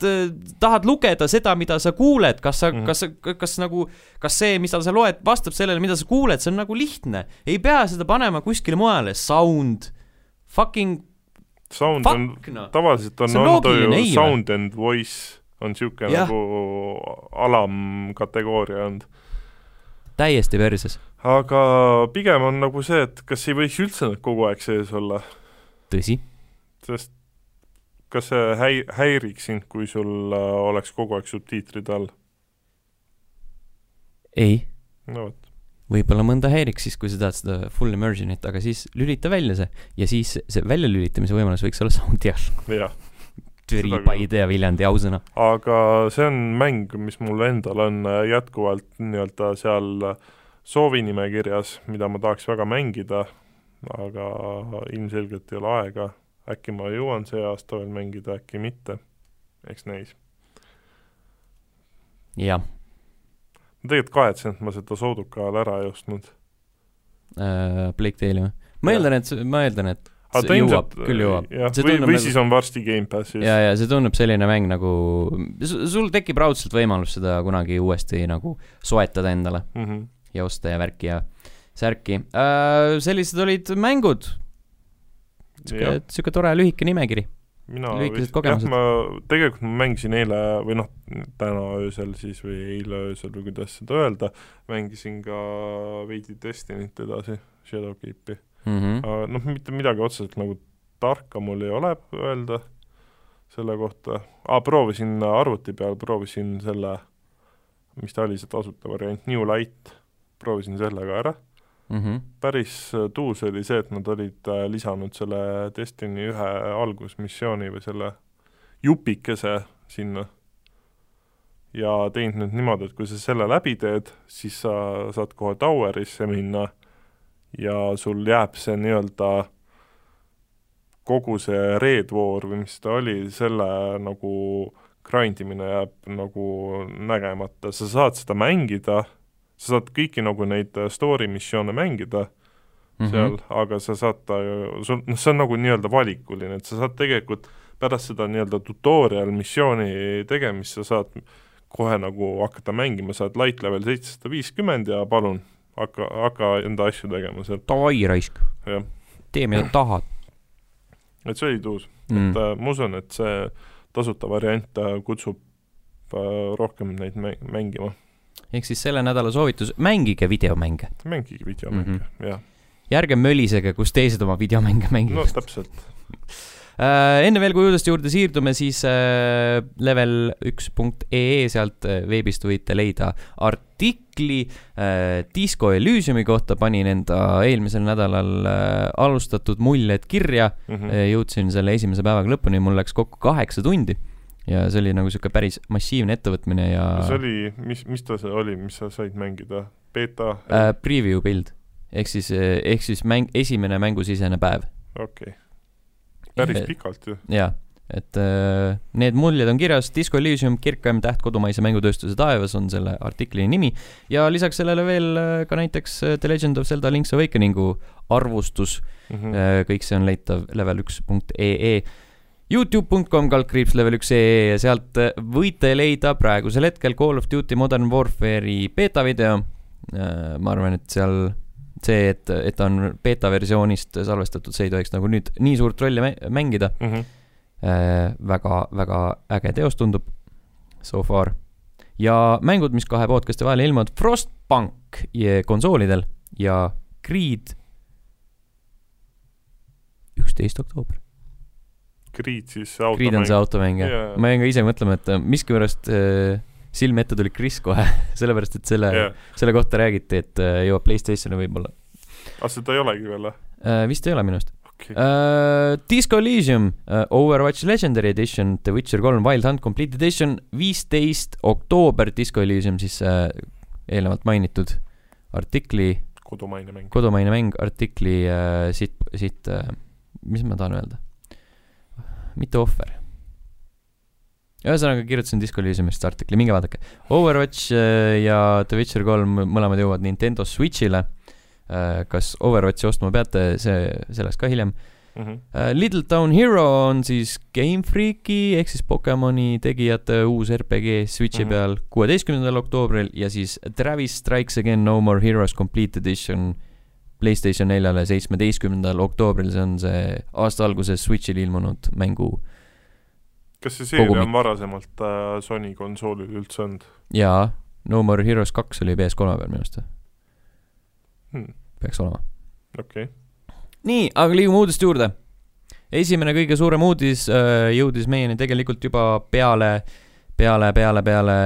tahad lugeda seda, mida sa kuuled, kas sa mm, -hmm. kas sa, kas nagu, kas see, mida sa loed, vastab sellele, mida sa kuuled, see on nagu lihtne. ei pea seda panema kuskile mujale, sound, fucking sound fuck, on no., tavaliselt on, on olnud ju sound and voice on niisugune nagu alamkategooria olnud. täiesti perses aga pigem on nagu see, et kas ei võiks üldse need kogu aeg sees olla? tõsi. sest kas see häi-, häiriks sind, kui sul äh, oleks kogu aeg subtiitrid all? ei. no vot. võib-olla mõnda häiriks siis, kui sa tahad seda full immersion'it, aga siis lülita välja see ja siis see väljalülitamise võimalus võiks olla sound'i all. Türi, Paide ja Viljandi, ausõna. aga see on mäng, mis mul endal on äh, jätkuvalt nii-öelda seal äh, soovinimekirjas, mida ma tahaks väga mängida, aga ilmselgelt ei ole aega, äkki ma jõuan see aasta veel mängida, äkki mitte, eks näis. jah. ma tegelikult kahetsen, et ma seda sooduka ajal ära ei ostnud äh,. Blake Dale'i või? ma eeldan, et, ma eeldan, et see ta küll jõuab. või, või nagu, siis on varsti Gamepassis. ja, ja see tundub selline mäng nagu, sul tekib raudselt võimalus seda kunagi uuesti nagu soetada endale mm. -hmm ja osta ja värki ja särki äh,. sellised olid mängud. sihuke, tore lühike nimekiri. mina vist, jah, ma tegelikult ma mängisin eile või noh, täna öösel siis või eile öösel või kuidas seda öelda, mängisin ka veidi Destiny't edasi, Shadowkeepi mm. -hmm. noh, mitte midagi otseselt nagu tarka mul ei ole öelda selle kohta ah,, proovisin arvuti peal, proovisin selle, mis ta oli, see tasuta variant, New Light proovisin selle ka ära mm. -hmm. päris äh, tuus oli see, et nad olid äh, lisanud selle Destiny ühe algusmissiooni või selle jupikese sinna ja teinud nüüd niimoodi, et kui sa selle läbi teed, siis sa saad kohe Towerisse minna ja sul jääb see nii-öelda kogu see reedvoor või mis ta oli, selle nagu grind imine jääb nagu nägemata, sa saad seda mängida, sa saad kõiki nagu neid story missioone mängida mm -hmm. seal, aga sa saad ta sul, noh, see on nagu nii-öelda valikuline, et sa saad tegelikult pärast seda nii-öelda tutorial missiooni tegemist, sa saad kohe nagu hakata mängima, saad light level seitsesada viiskümmend ja palun, hakka, hakka enda asju tegema seal. Davai raisk. tee, mida tahad et see oli tuus mm., et äh, ma usun, et see tasuta variant äh, kutsub äh, rohkem neid mängima. Ehk siis selle nädala soovitus, mängige videomänge. mängige videomänge mm, -hmm. jah. ja ärge mölisege, kus teised oma videomänge mängivad. no täpselt <laughs> Äh, enne veel, kui uudiste juurde siirdume, siis äh, level üks punkt ee sealt äh, veebist võite leida artikli Disco Elysiumi kohta, panin enda eelmisel nädalal alustatud muljed kirja mm. -hmm. jõudsin selle esimese päevaga lõpuni, mul läks kokku kaheksa tundi ja see oli nagu sihuke päris massiivne ettevõtmine ja. see oli, mis, mis ta see oli, mis sa said mängida, beeta äh,? Preview build ehk siis, ehk siis mäng, esimene mängusisene päev. okei okay päris pikalt ju. jaa, et äh, need muljed on kirjas, Disco Elysium, kirkaim täht kodumaise mängutööstuse taevas on selle artikli nimi ja lisaks sellele veel äh, ka näiteks äh, The Legend of Zelda Link's Awakeningu arvustus mm. -hmm. kõik see on leitav level üks punkt ee Youtube.com kaldkriips level üks ee ja sealt võite leida praegusel hetkel Call of Duty Modern Warfare'i beeta video. ma arvan, et seal see, et, et ta on beeta versioonist salvestatud, see ei tohiks nagu nüüd nii suurt rolli mängida mm. -hmm. Äh, väga, väga äge teos tundub so far. ja mängud, mis kahe podcast'i vahel ilmuvad, Frostpunk konsoolidel ja Creed üksteist oktoober. Creed siis automäng. Creed on see automäng jah yeah., ma jäin ka ise mõtlema, et miskipärast äh, silme ette tuli Chris kohe <laughs> sellepärast et selle yeah., selle kohta räägiti, et äh, jõuab Playstationi võib-olla. aga seda ei olegi veel või uh,? vist ei ole minu arust okay.. Uh, Disco Elysium uh,, Overwatch Legendary Edition, The Witcher kolm Wild Hunt Complete Edition, viisteist oktoober, Disco Elysium siis uh, eelnevalt mainitud artikli kodumaine mäng. kodumaine mäng, artikli uh, siit, siit uh,, mis ma tahan öelda? Mitte ohver ühesõnaga kirjutasin Disco Elysiumist artikli, minge vaadake. Overwatch äh, ja The Witcher kolm mõlemad jõuavad Nintendo Switch'ile. Äh, kas Overwatchi ostma peate, see, sellest ka hiljem mm. -hmm. Little Town Hero on siis Game Freaki ehk siis Pokemoni tegijate uus RPG Switchi mm -hmm. peal kuueteistkümnendal oktoobril ja siis Travis Strikes Again No More Heroes Complete Edition Playstation neljale seitsmeteistkümnendal oktoobril, see on see aasta alguses Switch'il ilmunud mängu kas see seeria on varasemalt äh, Sony konsoolil üldse olnud? jaa, No More Heroes kaks oli PS3 peal minu arust hmm.. peaks olema. okei okay.. nii, aga liigume uudiste juurde. esimene kõige suurem uudis äh, jõudis meieni tegelikult juba peale, peale, peale, peale,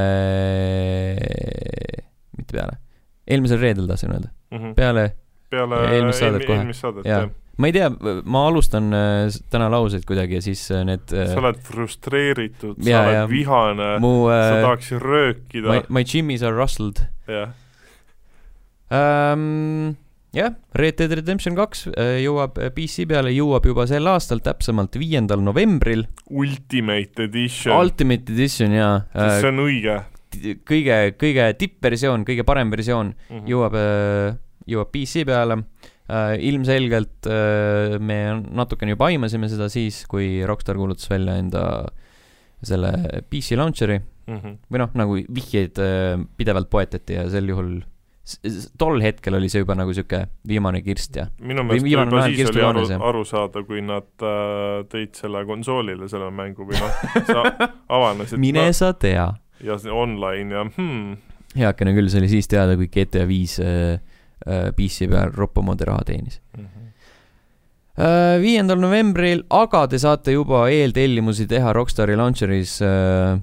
mitte peale, eelmisel reedel tahtsin öelda mm. -hmm. peale, peale eelmist saadet kohe. eelmist saadet, jah ma ei tea, ma alustan äh, täna lauseid kuidagi ja siis äh, need äh, sa oled frustreeritud, sa oled ja, vihane, sa tahaksid röökida. My, my jimmies are rustled. jah um,. jah, Red Dead Redemption kaks jõuab PC peale, jõuab juba sel aastal, täpsemalt viiendal novembril. Ultimate Edition. Ultimate Edition, jaa. see on õige. kõige, kõige tippversioon, kõige parem versioon mm -hmm. jõuab, jõuab PC peale äh, ilmselgelt äh, me natukene juba aimasime seda siis, kui Rockstar kuulutas välja enda selle PC launcher'i mm -hmm. või noh, nagu vihjeid äh, pidevalt poetati ja sel juhul tol hetkel oli see juba nagu sihuke viimane kirst ja. minu meelest juba siis oli aru, aru saada, kui nad äh, tõid selle konsoolile, selle mängu või noh, sa <laughs> avanesid mine no, sa tea. ja see online ja hmm. heakene küll, see oli siis teada, kui GTA viis Äh, PC peal roppu moodi raha teenis mm. -hmm viiendal novembril, aga te saate juba eeltellimusi teha Rockstari launcher'is äh,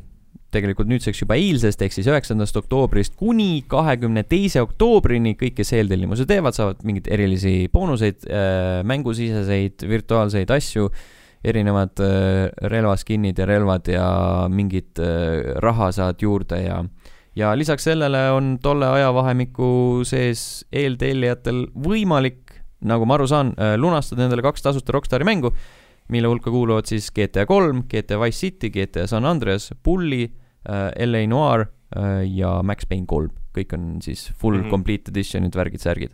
tegelikult nüüdseks juba eilsest ehk siis üheksandast oktoobrist kuni kahekümne teise oktoobrini kõik, kes eeltellimuse teevad, saavad mingeid erilisi boonuseid, mängusiseseid virtuaalseid asju erinevad äh, relvaskin'id ja relvad ja mingit äh, raha saad juurde ja ja lisaks sellele on tolle ajavahemiku sees eeltellijatel võimalik, nagu ma aru saan, äh, lunastada endale kaks tasuta Rockstari mängu, mille hulka kuuluvad siis GTA kolm, GTA Wise City, GTA San Andreas, Bully äh,, LA Noir äh, ja Max Payne kolm. kõik on siis full mm -hmm. complete edition'id, värgid-särgid.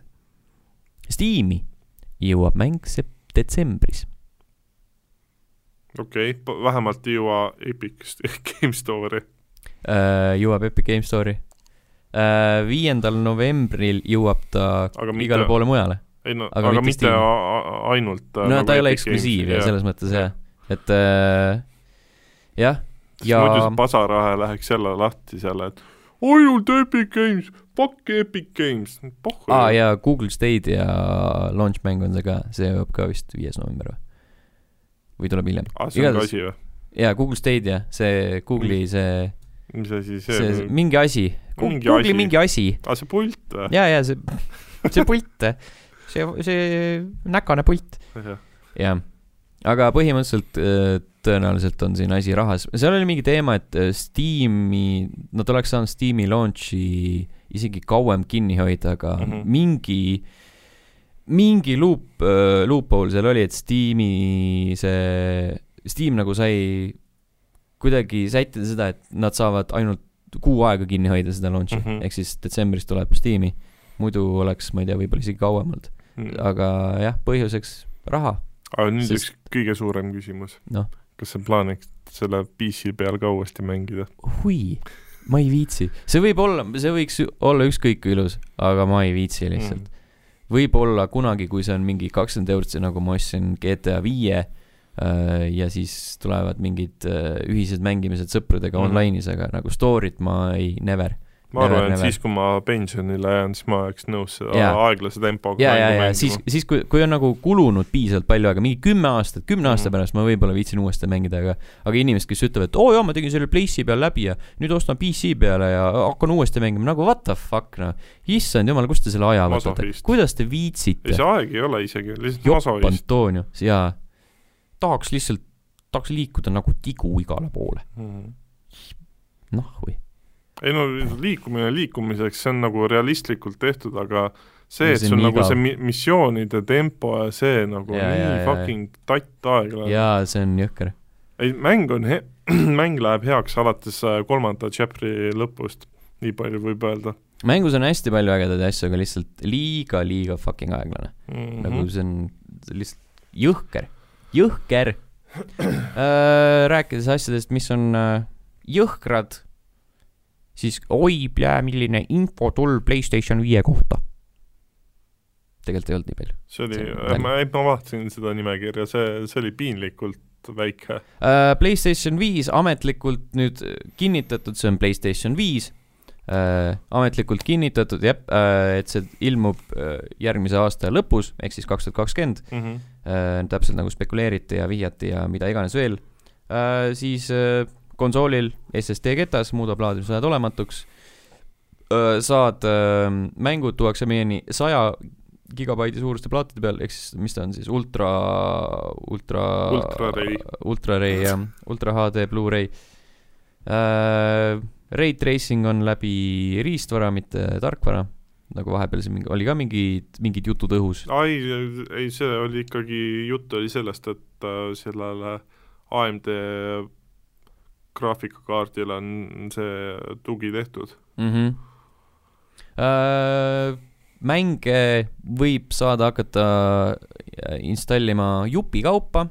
Steam'i jõuab mäng detsembris okei okay,, vähemalt ei jõua Epic <laughs> Game Store'i. Jõuab Epic Game Store'i uh,. Viiendal novembril jõuab ta aga igale poole mujale. ei no, aga, aga mitte, mitte ainult äh, no nagu ta ei ole eksklusiiv ja selles mõttes jah, et uh, jah, ja muidu see pasarahe läheks jälle lahti seal, et ainult Epic Games, pakk Epic Games, pohhu. aa ah, ja Google Stadia launch mäng on see ka, see jõuab ka vist viies november või? või tuleb hiljem? aa, see on ka asi või? jaa, Google Stadia, see Google'i mm. see mis asi see, see on? mingi asi. Google'i mingi asi. aa, see pult või? jaa, jaa, see, see pult, see, see näkane pult. jah, aga põhimõtteliselt äh, tõenäoliselt on siin asi rahas, seal oli mingi teema, et äh, Steam'i, nad oleks saanud Steam'i launch'i isegi kauem kinni hoida, aga mm -hmm. mingi mingi loop, äh, loophole seal oli, et Steam'i see, Steam nagu sai kuidagi sättida seda, et nad saavad ainult kuu aega kinni hoida seda launch'i mm -hmm. ehk siis detsembris tuleb Steam'i. muidu oleks, ma ei tea, võib-olla isegi kauemalt mm. -hmm. aga jah, põhjuseks raha. aga nüüd Sest... üks kõige suurem küsimus no.. kas sa plaaniks selle PC peal ka uuesti mängida? hui, ma ei viitsi, see võib olla, see võiks olla ükskõik kui ilus, aga ma ei viitsi lihtsalt mm võib-olla kunagi, kui see on mingi kakskümmend eurot, see nagu ma ostsin GTA viie ja siis tulevad mingid äh, ühised mängimised sõpradega mm -hmm. online'is, aga nagu story't ma ei, never ma arvan, et siis, kui ma pensionile jään, siis ma oleks nõus seda aeglase tempoga ja, ja, ja siis, siis kui, kui on nagu kulunud piisavalt palju aega, mingi kümme aastat, kümne aasta mm. pärast ma võib-olla viitsin uuesti mängida, aga aga inimesed, kes ütlevad, et oo oh, jaa, ma tegin selle Place'i peal läbi ja nüüd ostan PC peale ja hakkan uuesti mängima, nagu what the fuck, noh. issand jumal, kust te selle aja võtate, kuidas te viitsite? ei, see aeg ei ole isegi, lihtsalt masohist. Jaa. Tahaks lihtsalt, tahaks liikuda nagu tigu igale poole mm.. noh, või ei no liikumine liikumiseks, see on nagu realistlikult tehtud, aga see, et sul nagu see missioonide tempo ja see nagu ja, nii ja, fucking tatt aeglane. jaa, see on jõhker. ei, mäng on he-, <clears throat> mäng läheb heaks alates äh, kolmanda chapter'i lõpust, nii palju võib öelda. mängus on hästi palju ägedaid asju, aga lihtsalt liiga, liiga fucking aeglane mm. -hmm. nagu see on lihtsalt jõhker, jõhker äh, rääkides asjadest, mis on äh, jõhkrad siis oi, plää, milline infotulv Playstation viie kohta. tegelikult ei olnud nii palju. see oli, ma, ma vaatasin seda nimekirja, see, see oli piinlikult väike uh,. Playstation viis ametlikult nüüd kinnitatud, see on Playstation viis uh,. ametlikult kinnitatud, jah uh,, et see ilmub uh, järgmise aasta lõpus, ehk siis kaks tuhat kakskümmend. Mhm. täpselt nagu spekuleeriti ja vihjati ja mida iganes veel uh,. siis uh, konsoolil SSD ketas, muudab laadimisajad olematuks. saad, mängud tuuakse meieni saja gigabaidi suuruste plaatide peal, ehk siis mis ta on siis, ultra, ultra, ultra-ray, ultra-ray jah, ultra HD Blu-ray uh,. Ray tracing on läbi riistvara, mitte tarkvara, nagu vahepeal siin mingi, oli ka mingid, mingid jutud õhus. ei, ei see oli ikkagi, jutt oli sellest, et äh, sellele AMD graafikakaardil on see tugi tehtud mm. -hmm. Äh, mänge võib saada hakata äh, installima jupikaupa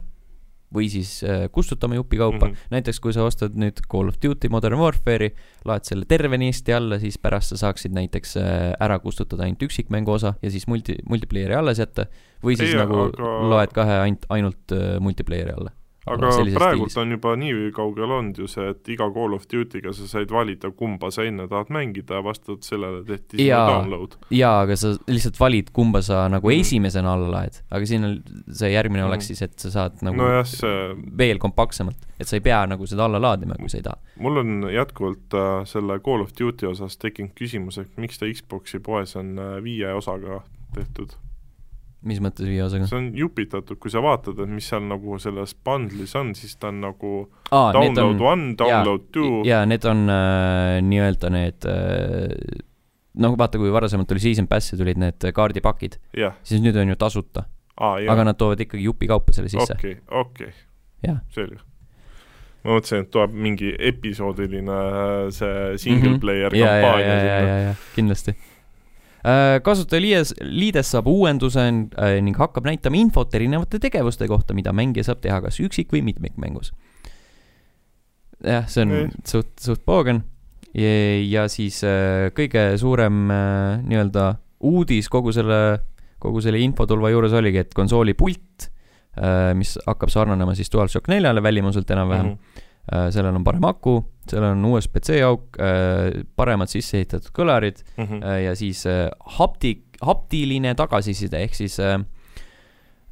või siis äh, kustutama jupikaupa mm. -hmm. näiteks kui sa ostad nüüd Call of Duty Modern Warfare'i, laed selle tervenisti alla, siis pärast sa saaksid näiteks äh, ära kustutada ainult üksikmängu osa ja siis multi, multiplayer'i alles jätta. või siis Ei, nagu aga... loed kahe ainult, ainult äh, multiplayer'i alla aga praegult stiilis. on juba nii kaugel olnud ju see, et iga Call of Duty'ga sa said valida, kumba sa enne tahad mängida ja vastavalt sellele tehti sinu download. jaa, aga sa lihtsalt valid, kumba sa nagu mm. esimesena alla laed, aga siin on see järgmine mm. oleks siis, et sa saad nagu no jah, see... veel kompaktsemalt, et sa ei pea nagu seda alla laadima, kui sa ei taha. mul on jätkuvalt äh, selle Call of Duty osas tekkinud küsimus, et miks ta Xbox'i poes on äh, viie osaga tehtud mis mõttes viie osaga? see on jupitatud, kui sa vaatad, et mis seal nagu selles bundle'is on, siis ta on nagu Aa, download on, one, download two, jaa, need on äh, nii-öelda need äh, noh, vaata, kui varasemalt oli season pass'i tulid need kaardipakid, jah, siis nüüd on ju tasuta, aa aga nad toovad ikkagi jupikaupa selle sisse okei, okei, Jah. selge. ma mõtlesin, et tuleb mingi episoodiline äh, see single Mhm. player ja, ja, ja, kampaania sinna. kindlasti äh, kasutajaliides, liides saab uuenduse äh, ning hakkab näitama infot erinevate tegevuste kohta, mida mängija saab teha kas üksik- või mitmikmängus. jah, see on Nii. suht, suht poogen ja, siis äh, kõige suurem äh, nii-öelda uudis kogu selle, kogu selle infotulva juures oligi, et konsooli pult äh, mis hakkab sarnanema siis DualShock neljale välimuselt enam-vähem mm. -hmm. Sellel on parem aku, sellel on USB-C auk, paremad sisse ehitatud kõlarid Mhm. äh, ja siis äh, hapti-, haptiline tagasiside ehk siis äh,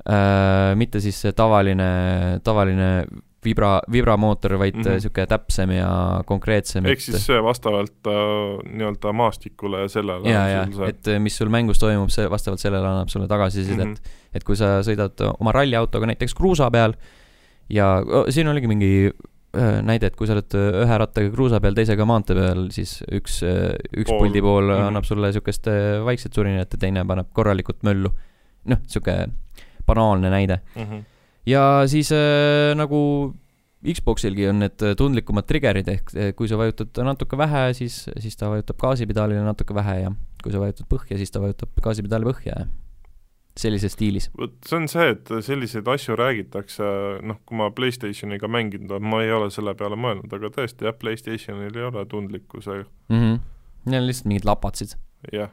äh, mitte siis see tavaline, tavaline vibra, vibramootor, vaid mm. -hmm. sihuke täpsem ja konkreetsem. ehk siis vastavalt äh, nii-öelda maastikule ja sellele ja, on ja et äh, mis sul mängus toimub, see vastavalt sellele annab sulle tagasisidet mm. -hmm. et kui sa sõidad oma ralliautoga näiteks kruusa peal ja oh, siin oligi mingi äh, näide, et kui sa oled ühe rattaga kruusa peal, teisega maantee peal, siis üks, üks Pool. puldi pool mm. -hmm. annab sulle äh, vaikset surinat ja teine paneb korralikult möllu. noh, sihuke banaalne näide. Mhm. ja siis äh, nagu Xboxilgi on need tundlikumad trigger'id ehk kui sa vajutad natuke vähe, siis, siis ta vajutab gaasipedaalile natuke vähe ja kui sa vajutad põhja, siis ta vajutab gaasipedaali põhja ja sellises stiilis. vot see on see, et selliseid asju räägitakse, noh, kui ma Playstationiga mänginud olen, ma ei ole selle peale mõelnud, aga tõesti jah, Playstationil ei ole tundlikkuse, mm. -hmm. Need on lihtsalt mingid lapatsid, jah,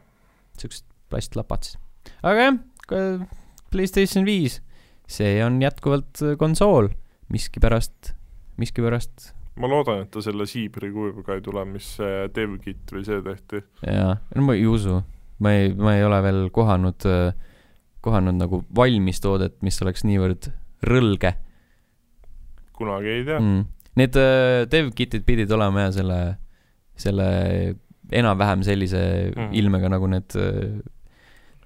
siuksed plastlapatsid. aga jah, Playstation viis, see on jätkuvalt äh, konsool, miskipärast, miskipärast ma loodan, et ta selle siibri kujuga ei tule, mis see DevKit või see tehti. jaa, no ma ei usu, ma ei, ma ei ole veel kohanud, kohanud nagu valmis toodet, mis oleks niivõrd rõlge kunagi ei tea mm.. Need äh, dev-kit'id pidid olema jah selle, selle enam-vähem sellise mm. ilmega nagu need,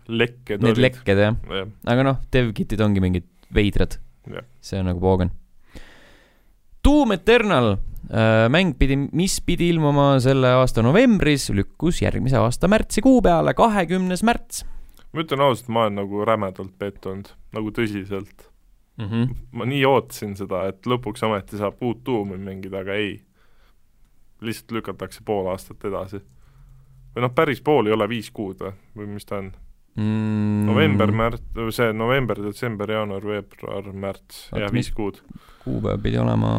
lekked need olid. lekked jah, jah, aga noh, dev-kit'id ongi mingid veidrad Jah.. see on nagu poogen. Doom Eternal äh, mäng pidi, mis pidi ilmuma selle aasta novembris, lükkus järgmise aasta märtsikuu peale, kahekümnes märts ma ütlen ausalt, ma olen nagu rämedalt pettunud, nagu tõsiselt. mm. -hmm. ma nii ootasin seda, et lõpuks ometi saab uut tuumi mängida, aga ei. lihtsalt lükatakse pool aastat edasi. või noh, päris pool ei ole viis kuud või, või mis ta on? mm, november, märts, see november, detsember, jaanuar, veebruar, märts, jah, viis kuud. kuupäev pidi olema,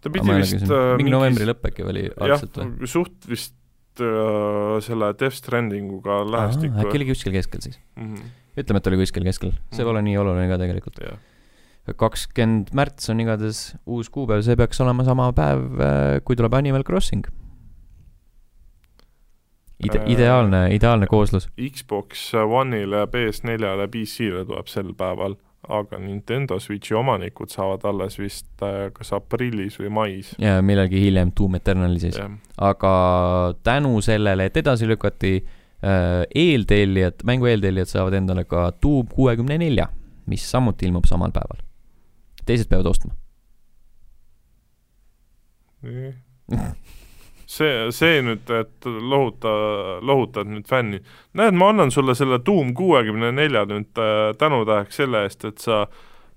ta pidi vist äh, mingi novembri lõpp äkki oli algselt või? suht vist selle Death Strandinguga lähestikku äkki oli kuskil keskel siis? mm. -hmm. ütleme, et oli kuskil keskel, see pole nii oluline ka tegelikult. jah, kakskümmend märts on igatahes uus kuupäev, see peaks olema sama päev, kui tuleb Animal Crossing. Ide- Äh., ideaalne, ideaalne kooslus. Xbox One'ile, PS4-le, PC-le tuleb sel päeval, aga Nintendo Switchi omanikud saavad alles vist äh, kas aprillis või mais. ja millalgi hiljem Doom Eternali siis. aga tänu sellele, et edasi lükati äh, eeltellijad, mängu eeltellijad saavad endale ka Doom kuuekümne nelja, mis samuti ilmub samal päeval. teised peavad ostma. <laughs> see, see nüüd, et lohuta, lohutad nüüd fänni. näed, ma annan sulle selle Doom kuuekümne nelja nüüd äh, tänutäheks selle eest, et sa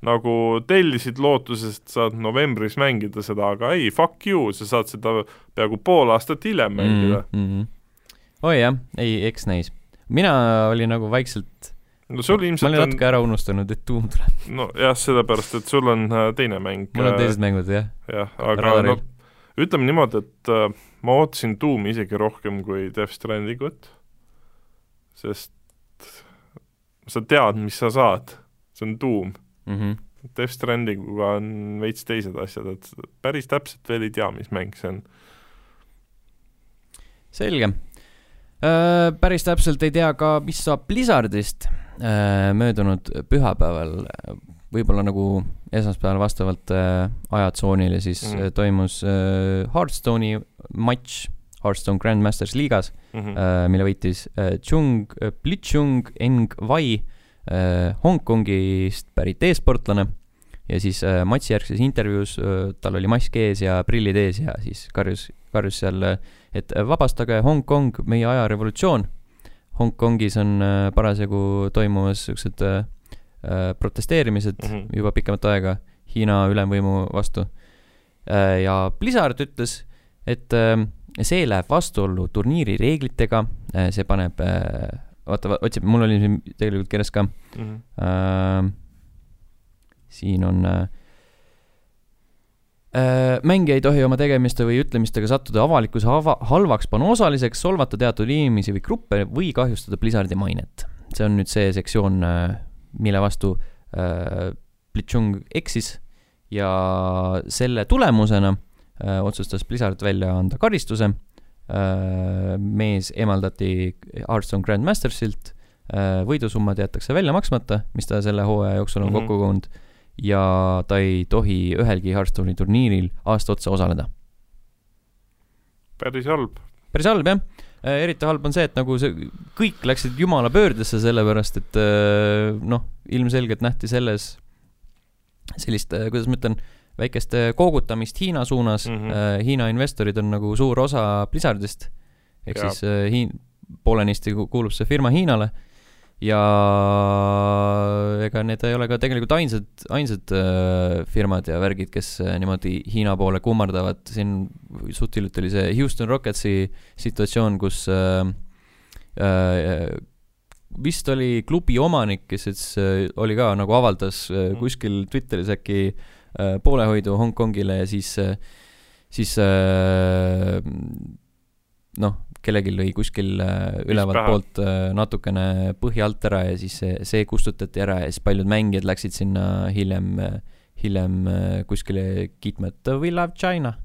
nagu tellisid lootuses, et saad novembris mängida seda, aga ei, fuck you, sa saad seda peaaegu pool aastat hiljem mängida mm.. mm. -hmm. oi jah, ei, eks näis. mina olin nagu vaikselt, no sul ma ilmselt olin on natuke, ära unustanud, et Doom tuleb. nojah, sellepärast, et sul on äh, teine mäng. mul on teised mängud jah. jah, aga radaril. no ütleme niimoodi, et äh, ma ootasin Doomi isegi rohkem kui Death Strandingut, sest sa tead, mis sa saad, see on Doom. Mm -hmm. Death Strandinguga on veits teised asjad, et päris täpselt veel ei tea, mis mäng see on. selge. päris täpselt ei tea ka, mis saab Blizzardist. möödunud pühapäeval, võib-olla nagu esmaspäeval vastavalt äh, ajatsoonile, siis Mm. mm. toimus äh, Hearthstone'i matš Hearthstone Grandmasters liigas Mhm. äh,, mille võitis äh, Chung, Blitzchung Eng Wei äh, Hongkongist pärit e-sportlane ja siis äh, matšijärgses intervjuus äh, tal oli mask ees ja prillid ees ja siis karjus, karjus seal, et vabastage Hongkong, meie aja revolutsioon. Hongkongis on äh, parasjagu toimumas siuksed äh, protesteerimised mm -hmm. juba pikemat aega Hiina ülemvõimu vastu äh,. ja Blizzard ütles, et äh, see läheb vastuollu turniiri reeglitega äh,, see paneb äh, oota, otsib, mul oli siin tegelikult kirjas ka mm. -hmm. Äh, siin on äh, äh, mängija ei tohi oma tegemiste või ütlemistega sattuda avalikkuse hava, halvaks panna osaliseks, solvata teatud inimesi või gruppe või kahjustada Blizzardi mainet. see on nüüd see sektsioon äh,, mille vastu äh, Blitzchung eksis ja selle tulemusena äh, otsustas Blizzard välja anda karistuse äh,. mees eemaldati Hearthstone Grandmastersilt äh,, võidusummad jäetakse välja maksmata, mis ta selle hooaja jooksul on mm -hmm. kokku kogunud ja ta ei tohi ühelgi Hearthstone'i turniiril aasta otsa osaleda. päris halb. päris halb, jah. Äh, eriti halb on see, et nagu see, kõik läksid jumala pöördesse, sellepärast et äh, noh, ilmselgelt nähti selles sellist, äh, kuidas ma ütlen, väikest koogutamist Hiina suunas mm. -hmm. Hiina investorid on nagu suur osa Blizzardist. ehk siis Hiin-, poolenisti kuulub see firma Hiinale ja ega need ei ole ka tegelikult ainsad, ainsad äh, firmad ja värgid, kes äh, niimoodi Hiina poole kummardavad, siin suht hiljuti oli see Houston Rocketsi situatsioon, kus äh, vist oli klubi omanik, kes siis oli ka nagu avaldas mhm. kuskil Twitteris äkki poolehoidu Hongkongile ja siis siis noh, kellelgi lõi kuskil äh, ülevalt poolt äh, natukene põhja alt ära ja siis see, see kustutati ära ja siis paljud mängijad läksid sinna hiljem, äh, hiljem kuskile kiitma, et we love China.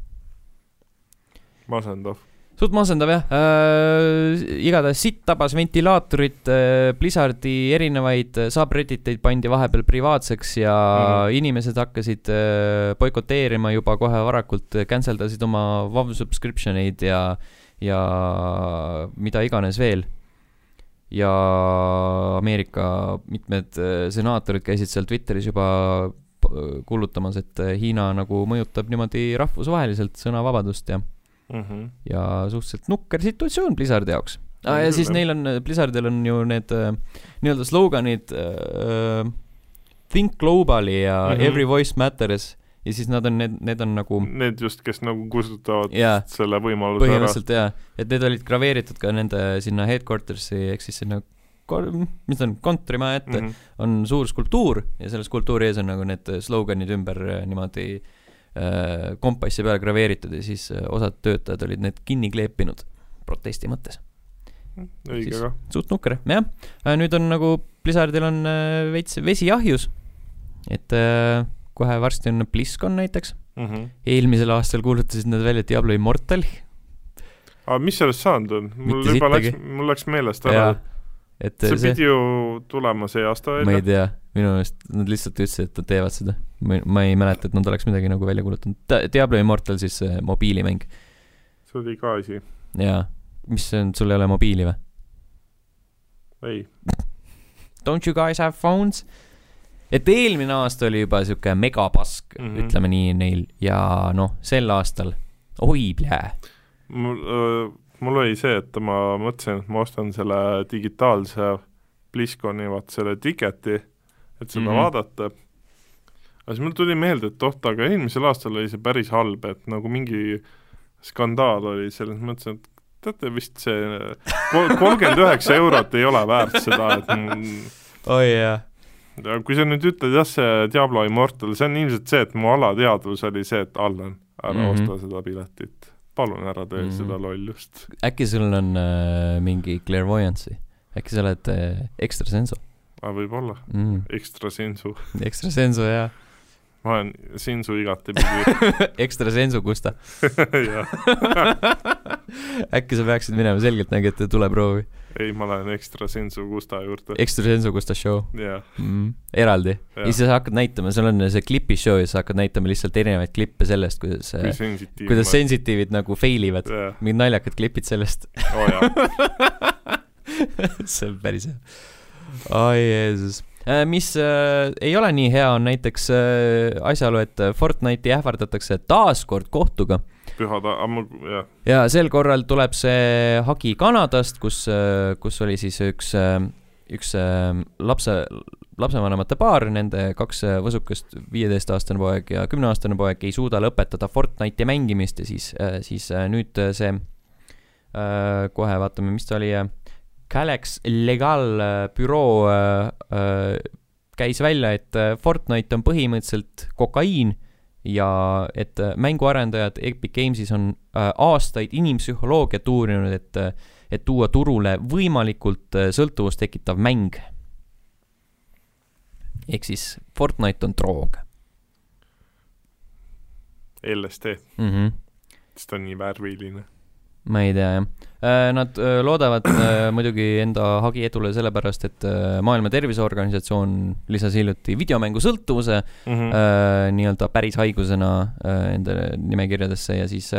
masendav suht masendav jah äh,, igatahes sitt tabas ventilaatorit äh,, Blizzardi erinevaid subredditeid pandi vahepeal privaatseks ja mm. inimesed hakkasid äh, boikoteerima juba kohe varakult, cancel dasid oma WoW subscription eid ja äh, ja mida iganes veel. ja Ameerika mitmed äh, senaatorid käisid seal Twitteris juba kuulutamas, et äh, Hiina nagu mõjutab niimoodi rahvusvaheliselt sõnavabadust ja mm, -hmm. ja suhteliselt nukker situatsioon Blizzardi jaoks ah,. ja siis neil on, Blizzardil on ju need äh, nii-öelda sloganid äh, Think globally ja mm -hmm. Every voice matters ja siis nad on, need, need on nagu Need just, kes nagu kustutavad yeah, selle võimaluse põhimõtteliselt jaa, et need olid graveeritud ka nende sinna headquarters'i ehk siis sinna mis ta on, kontorimaja ette mm -hmm. on suur skulptuur ja selle skulptuuri ees on nagu need sloganid ümber äh, niimoodi äh, kompassi peale graveeritud ja siis äh, osad töötajad olid need kinni kleepinud protesti mõttes. õige ka. suht nukker, jah. Äh, nüüd on nagu Blizzardil on veits vesi ahjus, et äh, kohe varsti on BlizzCon näiteks mm. -hmm. eelmisel aastal kuulutasid nad välja Diablo Immortali. aga mis sellest saanud on? mul Mitte juba sittagi. läks, mul läks meelest ära. et see, see pidi ju tulema see aasta välja. ma ei tea, minu meelest nad lihtsalt ütlesid, et nad teevad seda. ma, ei mäleta, et nad oleks midagi nagu välja kuulutanud. Diablo Immortal siis äh, mobiilimäng. see oli ka asi. jaa, mis see on, sul ei ole mobiili või? ei. Don't you guys have phones? Et eelmine aasta oli juba sihuke megapask mm, -hmm. ütleme nii neil ja noh, sel aastal, oi plää. mul mul oli see, et ma mõtlesin, et ma ostan selle digitaalse BlizzConi, vaat selle tiketi, et seda mm -hmm. vaadata. aga siis mul tuli meelde, et oht, aga eelmisel aastal oli see päris halb, et nagu mingi skandaal oli selles mõttes, et teate vist see kolmkümmend üheksa eurot ei ole väärt seda, et <laughs> oi jah kui sa nüüd ütled jah, see Diablo Immortal, see on ilmselt see, et mu alateadvus oli see, et Allan, ära mm -hmm. osta seda piletit. palun ära tee mm -hmm. seda lollust. äkki sul on äh, mingi clairvoyance'i, äkki sa oled äh, ekstrasensu? aa, võib-olla mm.. ekstrasensu. <laughs> ekstrasensu, jah ma olen Sinsu igatepidi ekstra sensu <laughs> Gusta <laughs> äkki sa peaksid minema selgeltnägijate tuleproovi? Ei, ma lähen ekstra sensu Gusta juurde. ekstra sensu Gusta show yeah.? Mm, eraldi? ja siis sa hakkad näitama, sul on see klipi show ja sa hakkad näitama lihtsalt erinevaid klippe sellest, kuidas Kui sensitiiv kuidas sensitiivid nagu fail ivad yeah.. mingid naljakad klipid sellest oh, <laughs> see on päris hea ai Jeesus Äh, mis äh, ei ole nii hea, on näiteks äh, asjaolu, et Fortnite'i ähvardatakse taas kord kohtuga. Pühad, ammu, jah. ja sel korral tuleb see hagi Kanadast, kus, kus oli siis üks, üks lapse, lapsevanemate paar, nende kaks võsukest, viieteistaastane poeg ja kümneaastane poeg ei suuda lõpetada Fortnite'i mängimist ja siis, siis nüüd see kohe vaatame, mis ta oli Galax Legal äh, büroo äh, äh, käis välja, et Fortnite on põhimõtteliselt kokaiin ja et mänguarendajad Epic Games'is on aastaid inimpsühholoogiat uurinud, et, et tuua turule võimalikult sõltuvust tekitav mäng. ehk siis Fortnite on droog. LSD mm. -hmm. sest ta on nii värviline ma ei tea, jah. Äh, nad äh, loodavad äh, <clears throat> muidugi enda hagi edule sellepärast, et Maailma Terviseorganisatsioon lisas hiljuti videomängu sõltuvuse mm -hmm. nii-öelda päris haigusena enda nimekirjadesse ja siis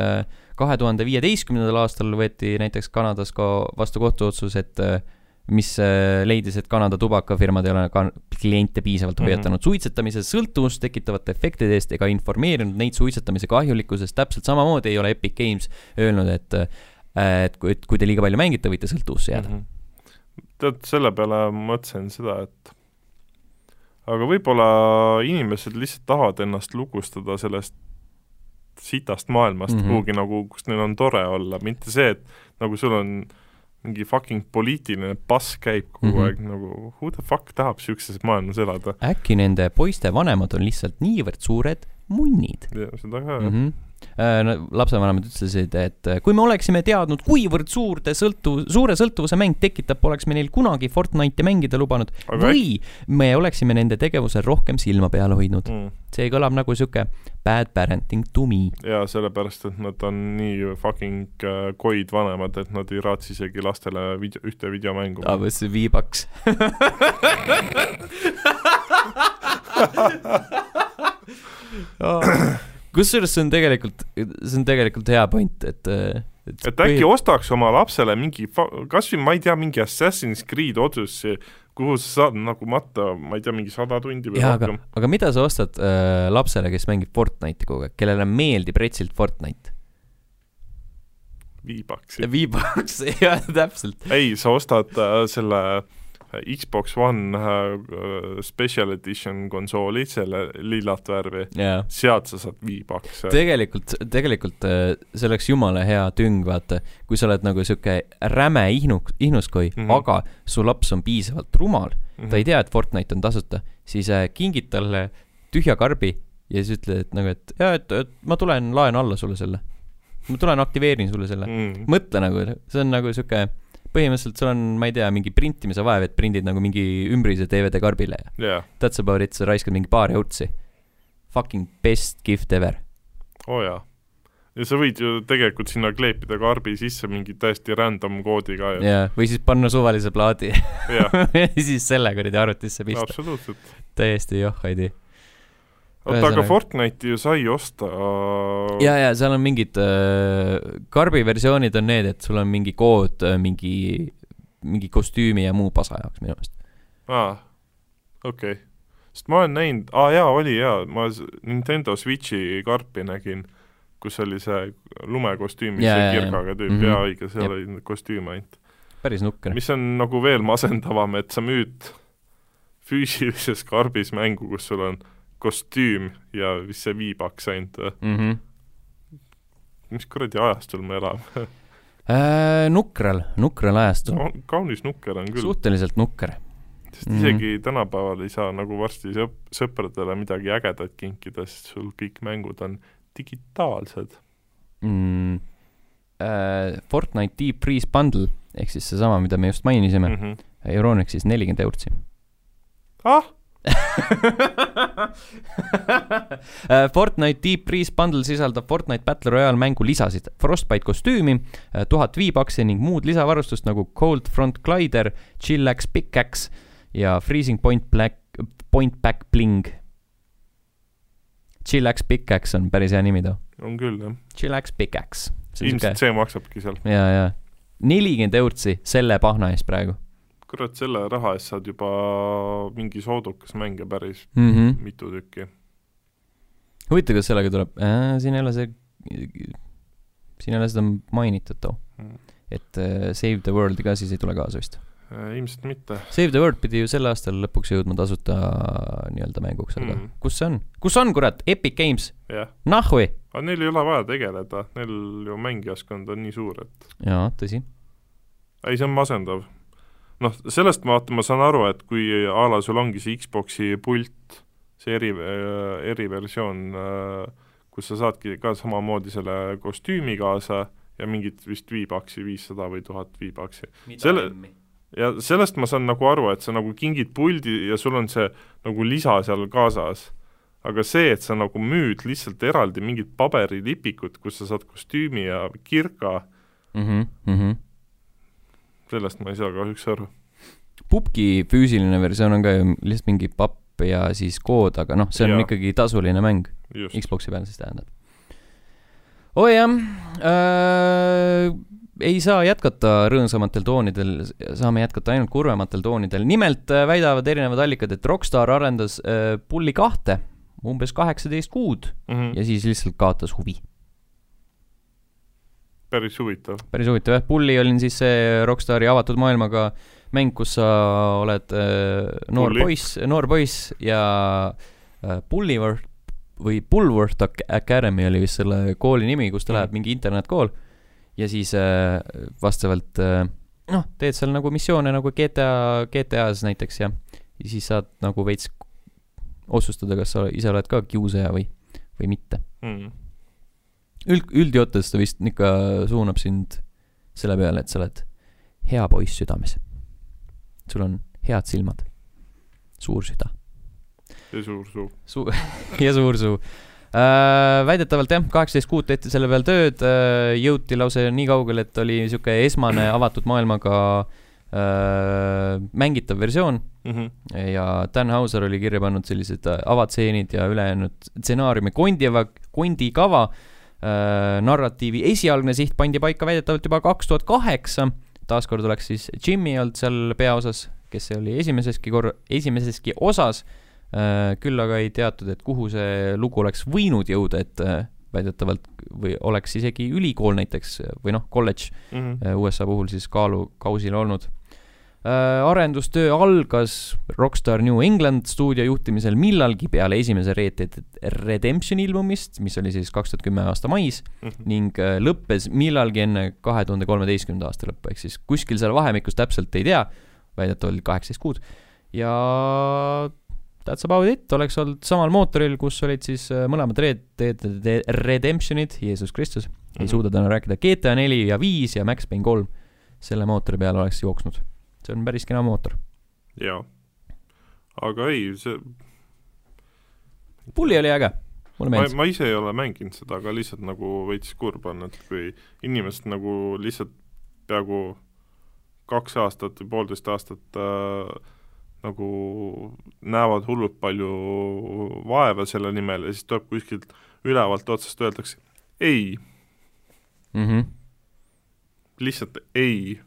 kahe tuhande viieteistkümnendal aastal võeti näiteks Kanadas ka vastu kohtuotsus, et mis äh, leidis, et Kanada tubakafirmad ei ole ka kliente piisavalt mhm. hoiatanud mm -hmm. suitsetamise sõltuvust tekitavate efektide eest ega informeerinud neid suitsetamise kahjulikkusest. täpselt samamoodi ei ole Epic Games öelnud, et, äh, et kui, et kui te liiga palju mängite, võite sõltuvusse jääda mm. -hmm. tead, selle peale mõtlesin seda, et aga võib-olla inimesed lihtsalt tahavad ennast lukustada sellest sitast maailmast mm -hmm. kuhugi nagu, kus neil on tore olla, mitte see, et nagu sul on mingi fucking poliitiline pass käib kogu mm -hmm. aeg nagu who the fuck tahab siukses maailmas elada? äkki nende poiste vanemad on lihtsalt niivõrd suured munnid? seda ka, jah mm. -hmm Äh, lapsevanemad ütlesid, et äh, kui me oleksime teadnud, kuivõrd suurde sõltuv, suure sõltuvuse mäng tekitab, poleks me neil kunagi Fortnite'i mängida lubanud Aga või me oleksime nende tegevusel rohkem silma peal hoidnud mm.. see kõlab nagu sihuke bad parenting to me. jaa, sellepärast, et nad on nii fucking äh, koid vanemad, et nad ei raatsi isegi lastele video, ühte videomängu. aa, või see viibaks <laughs> kusjuures see on tegelikult, see on tegelikult hea point, et et, et äkki põhi... ostaks oma lapsele mingi, kas või ma ei tea, mingi Assassin's Creed Odyssey, kuhu sa saad nagu matta, ma ei tea, mingi sada tundi või rohkem. aga mida sa ostad äh, lapsele, kes mängib Fortnite'i kogu aeg, kellele meeldib retsilt Fortnite? viibaks. viibaks, <laughs> jah, täpselt. ei, sa ostad äh, selle äh, Xbox One uh, Special Edition konsooli, selle lillat värvi yeah., sealt sa saad viibakse. tegelikult, tegelikult äh, see oleks jumala hea tüng, vaata, kui sa oled nagu sihuke räme ihnu, ihnuskoi mm, -hmm. aga su laps on piisavalt rumal mm, -hmm. ta ei tea, et Fortnite on tasuta, siis äh, kingid talle tühja karbi ja siis ütled, et nagu, et jaa, et, et ma tulen laen alla sulle selle. ma tulen aktiveerin sulle selle mm. -hmm. mõtle nagu, see on nagu sihuke põhimõtteliselt sul on, ma ei tea, mingi printimise vaev, et prindid nagu mingi ümbrise DVD karbile ja yeah. that's about it, sa raiskad mingi paar eurtsi. Fucking best gift ever. oo oh, jaa. ja sa võid ju tegelikult sinna kleepida karbi sisse mingi täiesti random koodiga ju. jaa, või siis panna suvalise plaadi ja <laughs> siis selle kuradi arvutisse pista. absoluutselt. täiesti joh idee oota, aga Fortnite'i ju sai osta ja, ja seal on mingid äh,, karbi versioonid on need, et sul on mingi kood äh, mingi, mingi kostüümi ja muu pasa jaoks minu meelest. aa, okei okay.. sest ma olen näinud, aa jaa, oli jaa, ma Nintendo Switchi karpi nägin, kus oli see lumekostüümis yeah, see kirgaga tüüp mm, -hmm. jaa õige, seal oli kostüüm ainult. päris nukker. mis on nagu veel masendavam, et sa müüd füüsilises karbis mängu, kus sul on kostüüm ja vist see viibaks ainult mm? -hmm. mis kuradi ajastul me elame äh, nukral, nukral ajastul no,. kaunis nukker on küll. suhteliselt nukker. sest mm -hmm. isegi tänapäeval ei saa nagu varsti sõp-, sõpradele midagi ägedat kinkida, sest sul kõik mängud on digitaalsed mm,. Äh, Fortnite Deep Freeze Bundle ehk siis seesama, mida me just mainisime mm, -hmm. Euronixis nelikümmend eurtsi. ah Fortnite Deep Freeze Bundle sisaldab Fortnite Battle Royale mängu lisasid, Frostbite kostüümi, äh, tuhat V-Bucksi ning muud lisavarustust nagu Cold Front Glider, Chillax Pickaxe ja Freezing Point Black, Point Back Bling. Chillax Pickaxe on päris hea nimi too. on küll, jah. Chillax Pickaxe. ilmselt see maksabki seal. ja, ja nelikümmend eurtsi selle pahna eest praegu kurat, selle raha eest saad juba mingi soodukas mänge päris mm. -hmm. mitu tükki. huvitav, kas sellega tuleb äh,, siin ei ole see, siin ei ole seda mainitud too mm., et äh, Save the World'i ka siis ei tule kaasa vist äh,? ilmselt mitte. Save the World pidi ju sel aastal lõpuks jõudma tasuta nii-öelda mänguks, aga mm. kus see on? kus on, kurat, Epic Games yeah.? nahhui! aga neil ei ole vaja tegeleda, neil ju mängijaskond on nii suur, et jaa, tõsi. ei, see on masendav noh, sellest ma vaata, ma saan aru, et kui a la sul ongi see Xbox'i pult, see eri, eriversioon, kus sa saadki ka samamoodi selle kostüümi kaasa ja mingit vist viibaksi, viissada või tuhat viibaksi. selle, ja sellest ma saan nagu aru, et sa nagu kingid puldi ja sul on see nagu lisa seal kaasas. aga see, et sa nagu müüd lihtsalt eraldi mingit paberilipikut, kus sa saad kostüümi ja kirka mm, -hmm, mm -hmm sellest ma ei saa kahjuks aru. Pupki füüsiline versioon on ka ju lihtsalt mingi papp ja siis kood, aga noh, see on ja. ikkagi tasuline mäng. Xbox'i peal siis tähendab. oi oh jah äh,, ei saa jätkata rõõmsamatel toonidel, saame jätkata ainult kurvematel toonidel. nimelt äh, väidavad erinevad allikad, et Rockstar arendas äh, Pulli kahte umbes kaheksateist kuud mm -hmm. ja siis lihtsalt kaotas huvi päris huvitav. päris huvitav jah, Pulli olin siis see Rockstari avatud maailmaga mäng, kus sa oled äh, noor Pulli. poiss, noor poiss ja äh, Pulliworth või Bulworth Academy oli vist selle kooli nimi, kus ta mm. läheb, mingi internetkool. ja siis äh, vastavalt äh, noh, teed seal nagu missioone nagu GTA, GTA-s näiteks ja, ja siis saad nagu veits otsustada, kas sa ise oled ka kiusaja või, või mitte mm üld, üldjoontes ta vist ikka suunab sind selle peale, et sa oled hea poiss südames. sul on head silmad, suur süda. ja suur suu. Su- <laughs> ja suur suu äh,. väidetavalt jah, kaheksateist kuud tehti selle peal tööd äh,, jõuti lausa nii kaugele, et oli sihuke esmane avatud maailmaga äh, mängitav versioon mm. -hmm. ja Dan Hauser oli kirja pannud sellised avatseenid ja ülejäänud stsenaariumi kondiva, kondikava äh, Äh, narratiivi esialgne siht pandi paika väidetavalt juba kaks tuhat kaheksa. taaskord oleks siis Jimmy olnud seal peaosas, kes oli esimeseski kor-, esimeseski osas. Äh, küll aga ei teatud, et kuhu see lugu oleks võinud jõuda, et äh, väidetavalt või oleks isegi ülikool näiteks või noh, kolledž mm -hmm. USA puhul siis kaalukausil olnud äh, arendustöö algas Rockstar New England stuudio juhtimisel millalgi peale esimese Red Dead Redemptioni ilmumist, mis oli siis kaks tuhat kümme aasta mais mm -hmm. ning äh, lõppes millalgi enne kahe tuhande kolmeteistkümnenda aasta lõppu, ehk siis kuskil seal vahemikus täpselt ei tea, väidetavalt kaheksateist kuud. ja that's about it, oleks olnud samal mootoril, kus olid siis äh, mõlemad Red Dead Redemptionid, Jeesus Kristus mm, -hmm. ei mhm. suuda täna rääkida, GTA neli ja viis ja Max Payne kolm, selle mootori peal oleks jooksnud see on päris kena mootor. jaa. aga ei, see pulli oli äge, mulle meeldis. ma ise ei ole mänginud seda, aga lihtsalt nagu veits kurb on, et kui inimesed nagu lihtsalt peaaegu kaks aastat või poolteist aastat äh, nagu näevad hullult palju vaeva selle nimel ja siis tuleb kuskilt ülevalt otsast öeldakse ei mm. -hmm. lihtsalt ei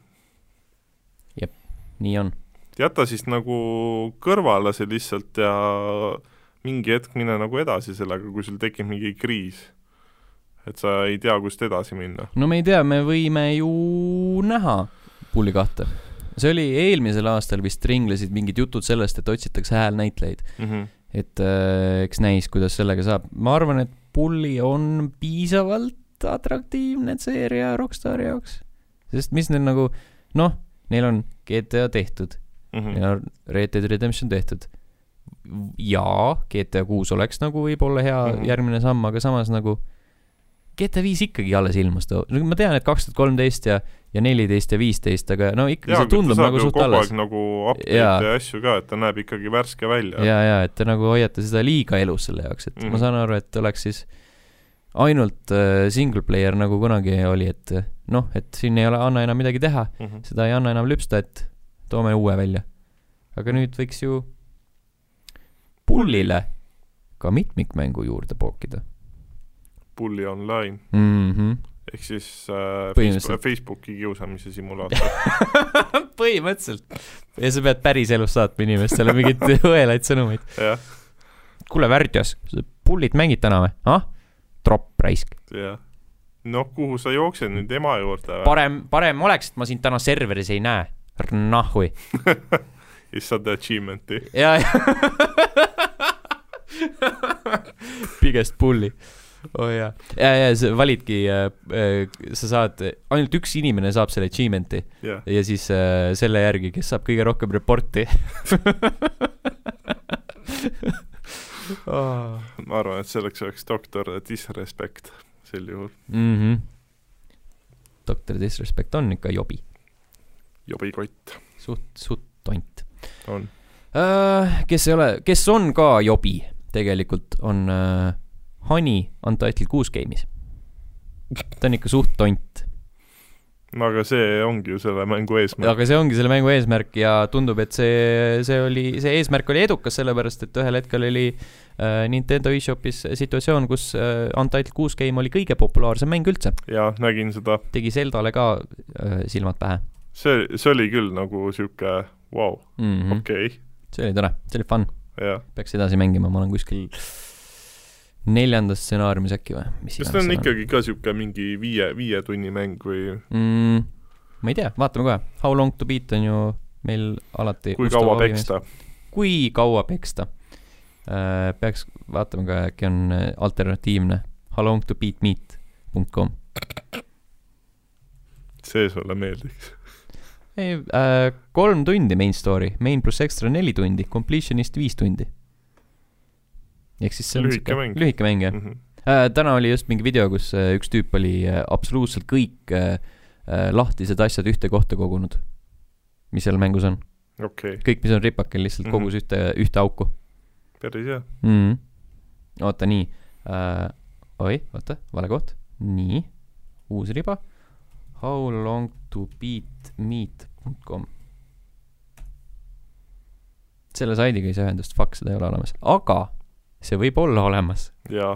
nii on. jäta siis nagu kõrvale see lihtsalt ja mingi hetk mine nagu edasi sellega, kui sul tekib mingi kriis. et sa ei tea, kust edasi minna. no me ei tea, me võime ju näha Pulli kahte. see oli eelmisel aastal vist ringlesid mingid jutud sellest, et otsitakse häälnäitlejaid mm. -hmm. et äh, eks näis, kuidas sellega saab. ma arvan, et Pulli on piisavalt atraktiivne seeria Rockstari jaoks. sest mis neil nagu, noh neil on GTA tehtud mm, -hmm. neil on Red Dead Redemption tehtud. jaa, GTA kuus oleks nagu võib-olla hea mm -hmm. järgmine samm, aga samas nagu GTA viis ikkagi alles ilmus too, ma tean, et kaks tuhat kolmteist ja, ja neliteist ja viisteist, aga no ikkagi see tundub nagu suht alles. nagu update'e ja. ja asju ka, et ta näeb ikkagi värske välja. ja, ja et te nagu hoiate seda liiga elus selle jaoks, et mm -hmm. ma saan aru, et oleks siis ainult äh, single player nagu kunagi oli, et noh, et siin ei ole, anna enam midagi teha mm, -hmm. seda ei anna enam lüpsta, et toome uue välja. aga nüüd võiks ju pullile ka mitmikmängu juurde pookida. pulli online mm. -hmm. ehk siis äh, Põhimõtteliselt. Facebook, Facebooki kiusamise simulaator, <laughs> põhimõtteliselt. ja sa pead päriselus saatma inimestele mingeid <laughs> õelaid sõnumeid. kuule, Värdjas, pullid mängid täna või? ah? tropp raisk. jah. noh, kuhu sa jooksed nüüd ema juurde või? parem, parem oleks, et ma sind täna serveris ei näe. Nahhui. <laughs> siis saad achievement'i. ja, ja. Biggest bully. oo oh, jaa. ja, ja sa validki, sa saad, ainult üks inimene saab selle achievement'i jah, ja siis äh, selle järgi, kes saab kõige rohkem report'i oh. <laughs> <laughs> ma arvan, et selleks oleks doktor Disrespect sel juhul, mm. -hmm. doktor Disrespect on ikka jobi, jobikott suht, suht tont on. uh,. kes ei ole, kes on ka jobi tegelikult, on uh, Hani Untitled Goose Game'is. ta on ikka suht tont, aga see ongi ju selle mängu eesmärk. aga see ongi selle mängu eesmärk ja tundub, et see, see oli, see eesmärk oli edukas, sellepärast et ühel hetkel oli uh, Nintendo eShopis situatsioon, kus uh, Untitled Goose Game oli kõige populaarsem mäng üldse. jaa, nägin seda, tegi Zeldale ka uh, silmad pähe see, see oli küll nagu sihuke vau. -hmm. okei see oli tore, see oli fun, peaks edasi mängima, ma olen kuskil neljandas stsenaariumis äkki või, mis kas ta on ikkagi ka sihuke mingi viie, viie tunni mäng või mm,? ma ei tea, vaatame kohe, How long to beat on ju meil alati kui kaua peksta? kui kaua peksta uh,. peaks vaatama ka, äkki on äh, alternatiivne how long to beat meat.com see sulle meeldiks? ei uh,, kolm tundi main story, main pluss extra neli tundi, completionist viis tundi. Ehk siis see on Lühike mäng. lühike mäng jah Mhm. äh,. täna oli just mingi video, kus äh, üks tüüp oli äh, absoluutselt kõik äh, äh, lahtised asjad ühte kohta kogunud, mis seal mängus on. okei, kõik, mis on ripakel, lihtsalt Mhm. kogus ühte, ühte auku päris hea. mm. -hmm. oota, nii äh,. oi, oota, vale koht. nii, uus riba. How long to beat meat.com. selle saidiga ei saa ühendust, fuck, seda ei ole olemas, aga see võib olla olemas jaa.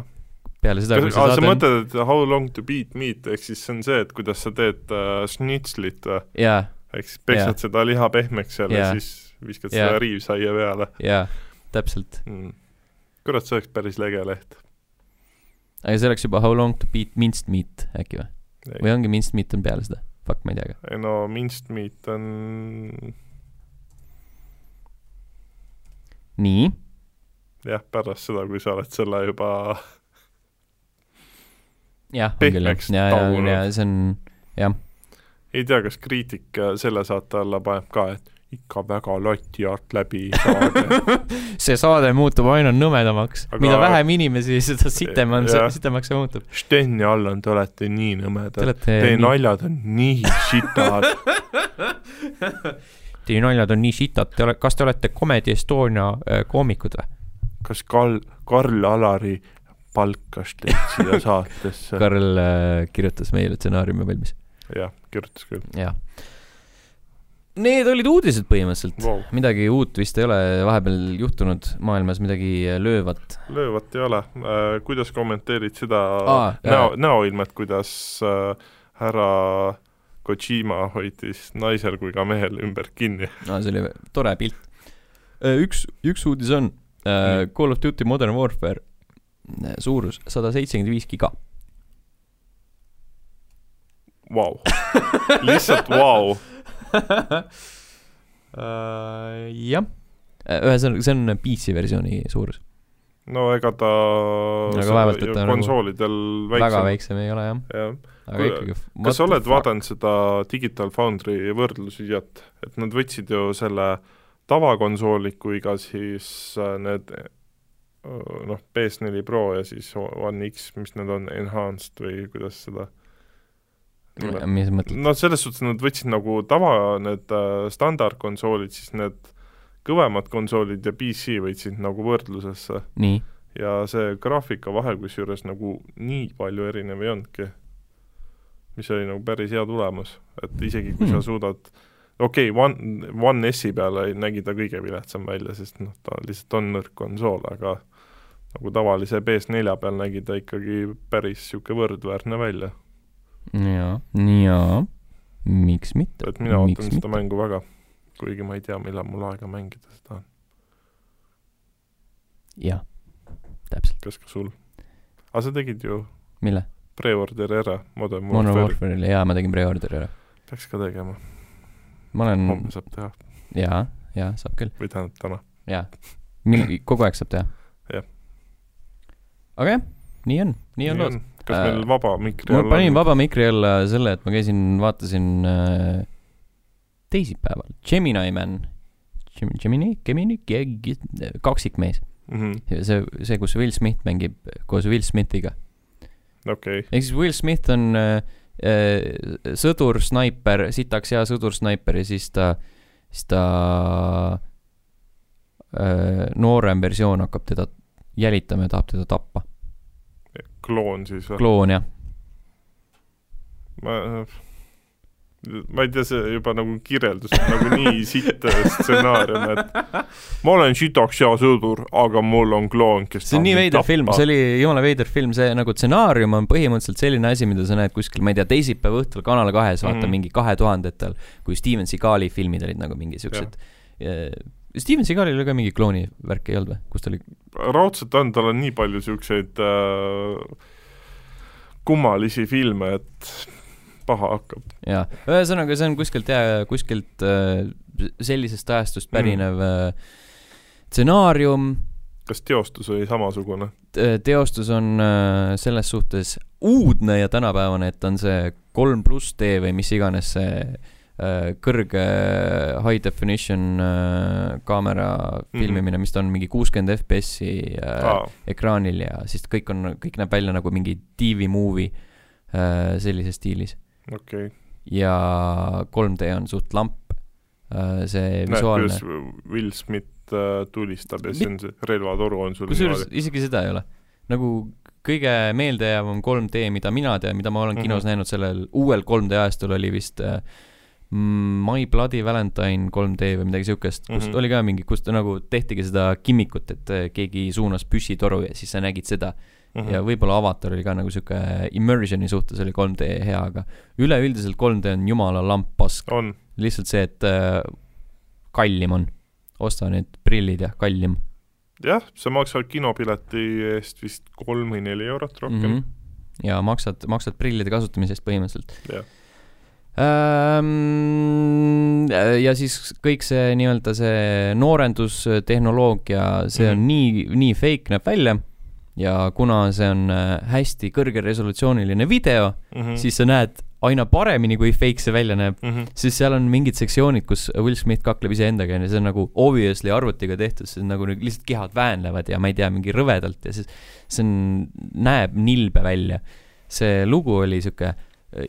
peale seda, kui sa sa saad. mõtled, et how long to beat meat, ehk siis see on see, et kuidas sa teed äh, šnitslit või? jaa, ehk siis peksad Jaa. seda liha pehmeks seal ja Jaa. siis viskad Jaa. seda riivsaia peale jaa, täpselt. mm.. kurat, see oleks päris lege leht. aga see oleks juba how long to beat minced meat äkki või? või ongi minced meat on peale seda? Fuck, ma ei tea ka. ei no minced meat on nii, jah, pärast seda, kui sa oled selle juba jah, on küll ja, ja, ja see on, jah, ei tea, kas kriitik äh, selle saate alla paneb ka, et ikka väga lati alt läbi <laughs> saade. see saade muutub aina nõmedamaks Aga- mida vähem inimesi, seda sitem on, sitemaks see muutub. Sten ja Allan, te olete nii nõmedad. olete Teie nii, naljad on nii sitad. <laughs> teie naljad on nii sitad, te olete, kas te olete Comedy Estonia äh, koomikud või? Kas Karl, Karl Alari palkas teid siia <laughs> saatesse? Karl äh, kirjutas meile stsenaariumi valmis, jah, kirjutas küll jah. Need olid uudised põhimõtteliselt wow.. midagi uut vist ei ole vahepeal juhtunud maailmas, midagi löövat. löövat ei ole äh,. kuidas kommenteerid seda Aa, näo äh., näoilmet, kuidas äh, härra Kojima hoidis naisel kui ka mehel ümber kinni? no see oli tore pilt. üks, üks uudis on Nii. Call of Duty Modern Warfare äh, suurus sada seitsekümmend viis giga. Vau, lihtsalt vau. <laughs> Äh, jah, ühesõnaga see on PC versiooni suurus, no ega ta Aga vaevalt, et ta nagu konsoolidel väga väiksem. väiksem ei ole jah, jah, aga ikkagi. kas sa oled? vaadanud seda Digital Foundry võrdlusvideot, et nad võtsid ju selle tavakonsooli kui ka siis äh, need äh, noh, PS4 Pro ja siis One X, mis need on, enhanced või kuidas seda mis sa mõtled? no selles suhtes nad võtsid nagu tava, need äh, standardkonsoolid, siis need kõvemad konsoolid ja PC võtsid nagu võrdlusesse ja see graafika vahe kusjuures nagu nii palju erinev ei olnudki. mis oli nagu päris hea tulemus, et isegi kui sa Hmm. suudad okei okay,, One, One S-i peale nägi ta kõige viletsam välja, sest noh, ta lihtsalt on nõrk konsool, aga nagu tavalise PS4 peal nägi ta ikkagi päris niisugune võrdväärne välja. jaa, jaa, miks mitte. et mina ootan seda mängu väga, kuigi ma ei tea, millal mul aega mängida seda on. jah, täpselt. kas ka sul? aga sa tegid ju mille? pre-order'i ära Modern Modern Warfare'i, Warfare'ile, jaa, ma tegin pre-order'i ära. peaks ka tegema, ma olen, homme saab teha jaa, jaa, saab küll, või tähendab täna. jaa. kogu aeg saab teha? Jah. aga jah, nii on, nii on lood. kas Äh, meil vaba mikri ma all panin vaba mikri alla selle, et ma käisin, vaatasin äh, teisipäeval Gemini Man, Gemini, Gemini, kaksikmees. Mhm, see, see, kus Will Smith mängib koos Will Smithiga. okei, ehk siis Will Smith on äh, äh, sõdur, snaiper, sitaks hea sõdur, snaiper ja siis ta, siis ta äh, noorem versioon hakkab teda jälitama ja tahab teda tappa. kloon siis või? kloon jah, ma, ma ei tea, see juba nagu kirjeldus on nagu nii <laughs> sitt stsenaarium, et ma olen sitaks hea sõdur, aga mul on kloon, kes see on nii veider film, see oli jumala veider film, see nagu stsenaarium on põhimõtteliselt selline asi, mida sa näed kuskil, ma ei tea, teisipäeva õhtul Kanal kahes vaata mm mingi kahe tuhandetel, kui Steven Seagali filmid olid nagu mingi siuksed. Steven Seagalil oli ka mingi klooni värk, ei olnud või, kus ta oli? raudselt on, tal on nii palju siukseid äh, kummalisi filme, et paha hakkab. jaa, ühesõnaga see on kuskilt jaa, kuskilt äh, sellisest ajastust pärinev äh, stsenaarium, kas teostus oli samasugune? teostus on äh, selles suhtes uudne ja tänapäevane, et on see kolm pluss D või mis iganes see kõrge high definition kaamera Mhm. filmimine, mis ta on, mingi kuuskümmend FPS-i aa, ekraanil ja siis kõik on, kõik näeb välja nagu mingi TV-movie äh, sellises stiilis. okei. ja 3D on suht lamp äh,, see visuaalne kuidas Will Smith äh, tulistab ja siis on see relvatoru on sul kusjuures isegi seda ei ole. nagu kõige meeldejäävam 3D, mida mina tean, mida ma olen kinos Mhm. näinud sellel uuel 3D ajastul oli vist äh, mm, My Bloody Valentine 3D või midagi siukest, kus mm Mhm. -hmm. oli ka mingi, kus ta nagu tehtigi seda kimmikut, et äh, keegi suunas püssitoru ja siis sa nägid seda mm. Mhm. -hmm. ja võib-olla Avatar oli ka nagu siuke immersion'i suhtes oli 3D hea, aga üleüldiselt 3D on jumala lamp pask. on, lihtsalt see, et äh, kallim on. osta need prillid ja kallim jah, sa maksad kinopileti eest vist kolm või neli eurot rohkem mm. -hmm. ja maksad, maksad prillide kasutamise eest põhimõtteliselt Jah. ähm,. ja siis kõik see nii-öelda see noorendustehnoloogia, see on Mhm. nii, nii fake näeb välja ja kuna see on äh, hästi kõrgeresolutsiooniline video, mm. -hmm. siis sa näed aina paremini, kui fake see välja näeb. mm. -hmm. siis seal on mingid sektsioonid, kus Will Smith kakleb iseendaga ja see on nagu obviously arvutiga tehtud, see on nagu lihtsalt kehad väänlevad ja ma ei tea, mingi rõvedalt ja siis see on, näeb nilbe välja. see lugu oli sihuke äh,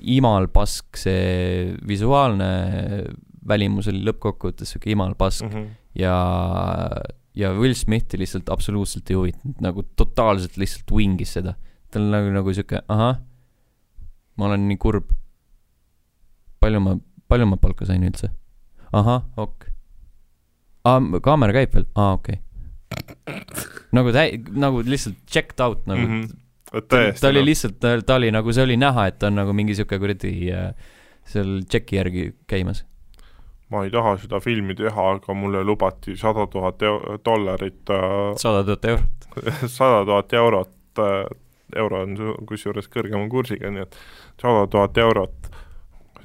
imal pask, see visuaalne välimus oli lõppkokkuvõttes sihuke imal pask Mm -hmm. ja, ja Will Smithi lihtsalt absoluutselt ei huvitanud, nagu totaalselt lihtsalt wing'is seda. tal on nagu, nagu sihuke ahah, ma olen nii kurb. palju ma, palju ma palka sain üldse? ahah, ok. aa, kaamera käib veel? aa, okei okay.. nagu täi-, nagu lihtsalt checked out nagu mm. -hmm. et ta, ta oli noh. lihtsalt, ta, ta oli nagu, see oli näha, et ta on nagu mingi sihuke kuradi äh, seal tšeki järgi käimas. Ma ei taha seda filmi teha, aga mulle lubati sada tuhat dollarit äh,, sada tuhat eurot. <laughs> sada tuhat eurot, euro on kusjuures kõrgema kursiga, nii et sada tuhat eurot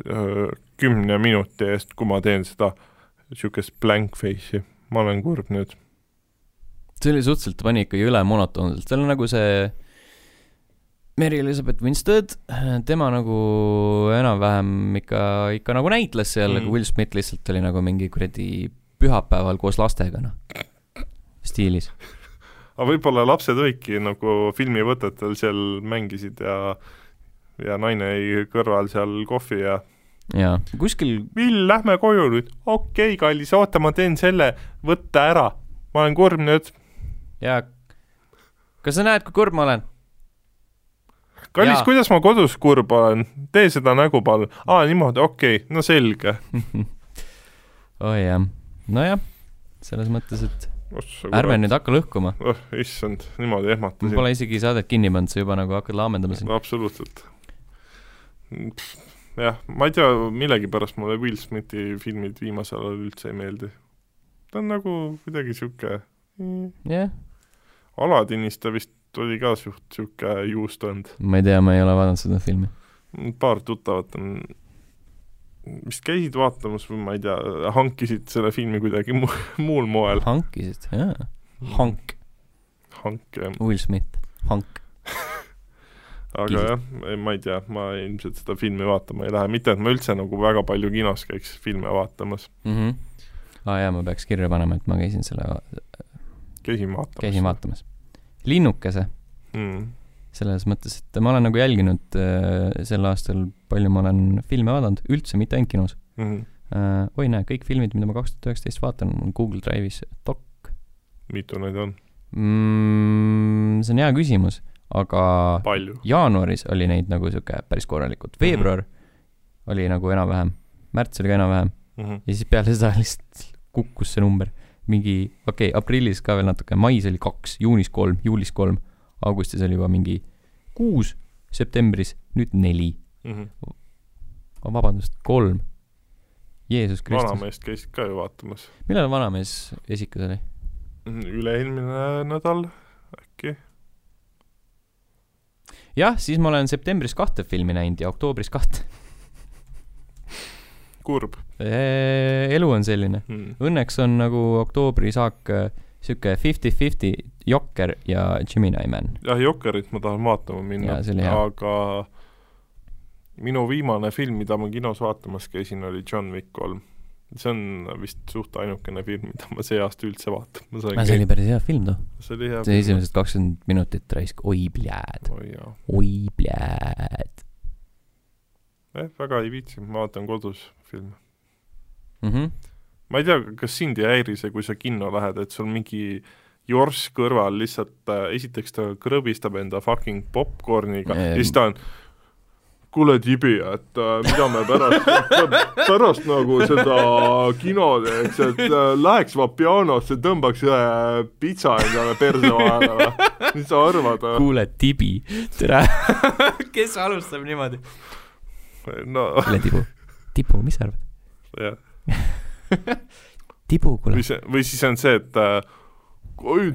öö, kümne minuti eest, kui ma teen seda niisugust blank face'i, ma olen kurb nüüd. see oli suhteliselt, pani ikkagi üle monotoonselt, seal on nagu see Mary Elizabeth Winstead, tema nagu enam-vähem ikka, ikka nagu näitles seal mm., aga Will Smith lihtsalt oli nagu mingi kuradi pühapäeval koos lastega, noh, stiilis. aga võib-olla lapsed olidki nagu filmivõtetel seal mängisid ja ja naine jäi kõrval seal kohvi ja jaa, kuskil, Vill, lähme koju nüüd. okei okay,, kallis, oota, ma teen selle võtte ära. ma olen kurb nüüd. jaa, kas sa näed, kui kurb ma olen? Kallis kuidas ma kodus kurb olen? tee seda nägu palun. aa, niimoodi, okei okay., no selge. <laughs> oi jah, nojah, selles mõttes, et ärme nüüd hakka lõhkuma. oh,. issand, niimoodi ma ehmatasin. pole isegi saadet kinni pannud, sa juba nagu hakkad laamendama siin. absoluutselt. jah, ma ei tea, millegipärast mulle Will Smithi filmid viimasel ajal üldse ei meeldi. ta on nagu kuidagi niisugune jah. Aladinis ta vist oli ka suht niisugune juustond. ma ei tea, ma ei ole vaadanud seda filmi. paar tuttavat on vist käisid vaatamas või ma ei tea, hankisid selle filmi kuidagi mu muul moel. hankisid, jaa. hank. hank, jah. Will Smith, hank aga Kisid. jah, ma ei tea, ma ilmselt seda filmi vaatama ei lähe, mitte et ma üldse nagu väga palju kinos käiks filme vaatamas mm. -hmm. aa ah, jaa, ma peaks kirja panema, et ma käisin selle käisin vaatamas. käisin vaatamas. Linnukese mm. selles mõttes, et ma olen nagu jälginud äh, sel aastal, palju ma olen filme vaadanud, üldse mitte ainult kinos mm. -hmm. Äh, oi näe, kõik filmid, mida ma kaks tuhat üheksateist vaatan, on Google Drive'is dok. mitu neid on mm,? see on hea küsimus aga Palju. jaanuaris oli neid nagu sihuke päris korralikult, veebruar mm -hmm. oli nagu enam-vähem, märts oli ka enam-vähem mm -hmm. ja siis peale seda lihtsalt kukkus see number. Mingi, okei okay,, aprillis ka veel natuke, mais oli kaks, juunis kolm, juulis kolm, augustis oli juba mingi kuus, septembris nüüd neli mm. -hmm. Vabandust, kolm. Jeesus Kristus. vanameest käisid ka ju vaatamas. millal vanamees esikas oli? üle-eelmine nädal äkki jah, siis ma olen septembris kahte filmi näinud ja oktoobris kahte kurb. elu on selline hmm.. Õnneks on nagu oktoobri saak äh, sihuke fifty-fifty Jokker ja Gemini Man. jah, Jokkerit ma tahan vaatama minna, aga minu viimane film, mida ma kinos vaatamas käisin, oli John Wick kolm see on vist suht ainukene film, mida ma see aasta üldse vaatama sain. see oli päris hea film too. see oli hea see esimesed kakskümmend minutit raisk, oi pljääd oi, oi pljääd. jah, väga ei viitsi, ma vaatan kodus filme mm. -hmm. ma ei tea, kas sind ei häiri see, kui sa kinno lähed, et sul mingi jorss kõrval lihtsalt äh,, esiteks ta krõbistab enda fucking popkorniga ja siis ta on kuule, Tibi, et äh, mida me pärast <laughs> pärast nagu seda kino teeks, et äh, läheks Vapianosse, tõmbaks ühe pitsa endale perse vahele või? mis sa arvad? kuule, Tibi, tere kes alustab niimoodi? no. kuule, Tibu, Tibu, mis sa arvad? jah. <laughs> Tibu, kuule. või see, või siis on see, et äh, oi,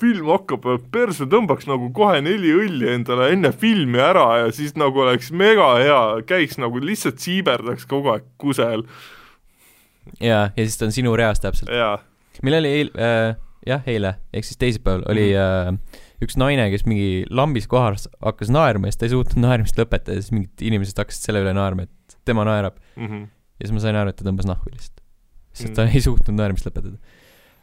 film hakkab, perse tõmbaks nagu kohe neli õlli endale enne filmi ära ja siis nagu oleks mega hea, käiks nagu lihtsalt siiberdaks kogu aeg kusel. jaa, ja siis ta on sinu reas täpselt. meil oli eil- äh,, jah, eile, ehk siis teisipäeval oli mm. äh, üks naine, kes mingi lambis kohas hakkas naerma ja siis ta ei suutnud naermist lõpetada ja siis mingid inimesed hakkasid selle üle naerma, et tema naerab mm. -hmm. ja siis ma sain aru, et ta tõmbas nahku lihtsalt. sest mm. ta ei suutnud naermist lõpetada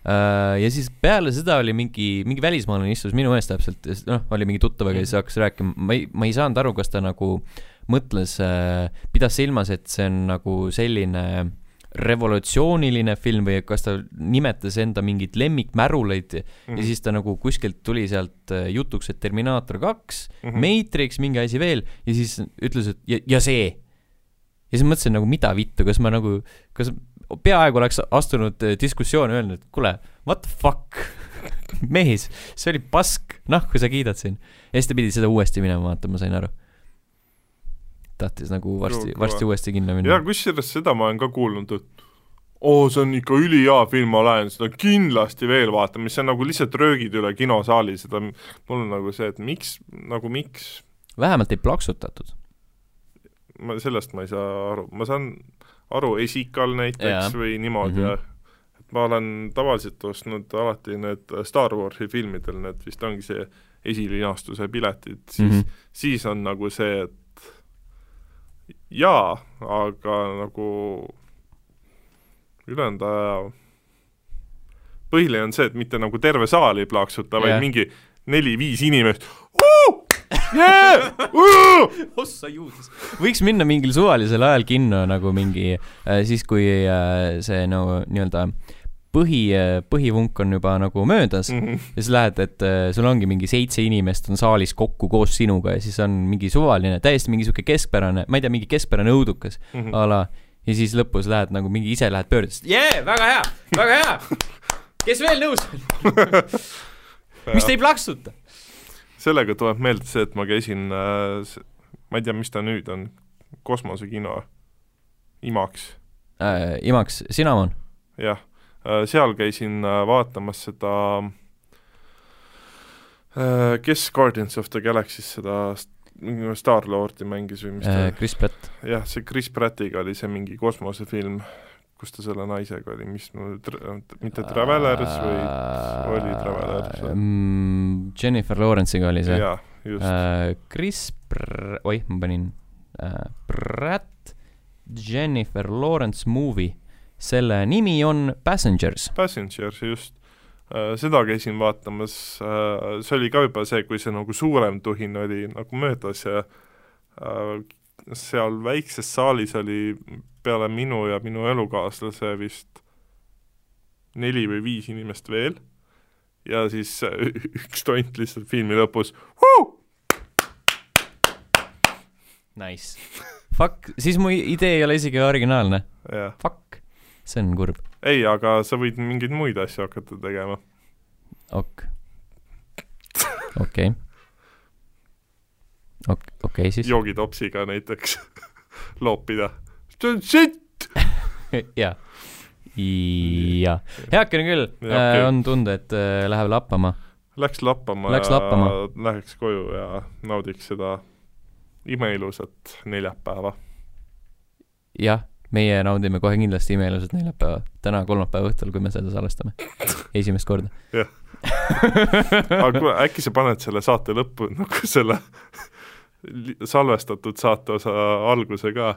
Äh, ja siis peale seda oli mingi, mingi välismaalane istus minu ees täpselt, noh, oli mingi tuttavaga ja siis hakkas rääkima, ma ei, ma ei saanud aru, kas ta nagu mõtles, äh, pidas silmas, et see on nagu selline revolutsiooniline film või kas ta nimetas enda mingeid lemmikmäruleid mm -hmm. ja siis ta nagu kuskilt tuli sealt äh, jutuks, et Terminaator kaks mm, -hmm. Matrix, mingi asi veel ja siis ütles, et ja, ja see. Ja siis mõtlesin nagu mida vittu, kas ma nagu, kas peaaegu oleks astunud eh, diskussiooni, öelnud, et kuule, what the fuck <laughs> mees, see oli pask, nahku sa kiidad siin. ja siis ta pidi seda uuesti minema vaatama, ma sain aru. tahtis nagu varsti, varsti uuesti kinno minna. jaa, kusjuures seda ma olen ka kuulnud, et oo oh,, see on ikka ülihea film, ma lähen seda kindlasti veel vaatama, mis on nagu lihtsalt röögid üle kinosaali, seda, mul on nagu see, et miks, nagu miks vähemalt ei plaksutatud. Ma, sellest ma ei saa aru, ma saan aru esikal näiteks ja. või niimoodi mm, -hmm. et ma olen tavaliselt ostnud alati need Star Warsi filmidel, need vist ongi see esilinastuse piletid, siis mm, -hmm. siis on nagu see, et jaa, aga nagu ülejäänud aja põhiline on see, et mitte nagu terve saal ei plaaksuta yeah., vaid mingi neli-viis inimest ossa juudis. võiks minna mingil suvalisel ajal kinno nagu mingi äh, siis, kui äh, see nagu nii-öelda põhi, äh, põhivunk on juba nagu möödas mm -hmm. ja siis lähed, et sul ongi mingi seitse inimest on saalis kokku koos sinuga ja siis on mingi suvaline, täiesti mingi sihuke keskpärane, ma ei tea, mingi keskpärane õudukas mm -hmm. a la ja siis lõpus lähed nagu mingi ise lähed pöördest, jee, väga hea, väga hea. kes veel nõus on <laughs> mis te ei plaksuta? Sellega tuleb meelde see, et ma käisin äh,, ma ei tea, mis ta nüüd on, kosmosekino, IMAX äh,. IMAX, Cinnamon? jah, seal käisin vaatamas seda kes Guardians of the Galaxy's seda Star-Lordi mängis või mis ta äh, Chris Pratt. jah, see Chris Prattiga oli see mingi kosmosefilm, kus ta selle naisega oli, mis no, mitte Travelers, vaid oli Travelers mm,? Jennifer Lawrence'iga oli see? jaa, just uh,. Chris Pr-, oih, ma panin uh, Pratt, Jennifer Lawrence movie, selle nimi on Passengers. Passengers, just Äh, seda käisin vaatamas, äh, see oli ka juba see, kui see nagu suurem tuhin oli nagu möödas ja äh, seal väikses saalis oli peale minu ja minu elukaaslase vist neli või viis inimest veel ja siis <laughs> üks tont lihtsalt filmi lõpus Nice. Fuck, siis mu idee ei ole isegi originaalne. Fuck, see on kurb ei, aga sa võid mingeid muid asju hakata tegema. ok. <laughs> okei. Okei, okei siis. joogitopsiga näiteks <laughs> loopida. see on sitt <laughs> jaa. jaa. heakene küll äh,, on tunda, et äh, läheb lappama. Läks lappama Läks ja lappama. läheks koju ja naudiks seda imeilusat neljapäeva. jah meie naudime kohe kindlasti imeilusat neljapäeva, täna kolmapäeva õhtul, kui me seda salvestame. <laughs> esimest korda. jah. aga kuule, äkki sa paned selle saate lõppu nagu selle salvestatud saate osa alguse ka?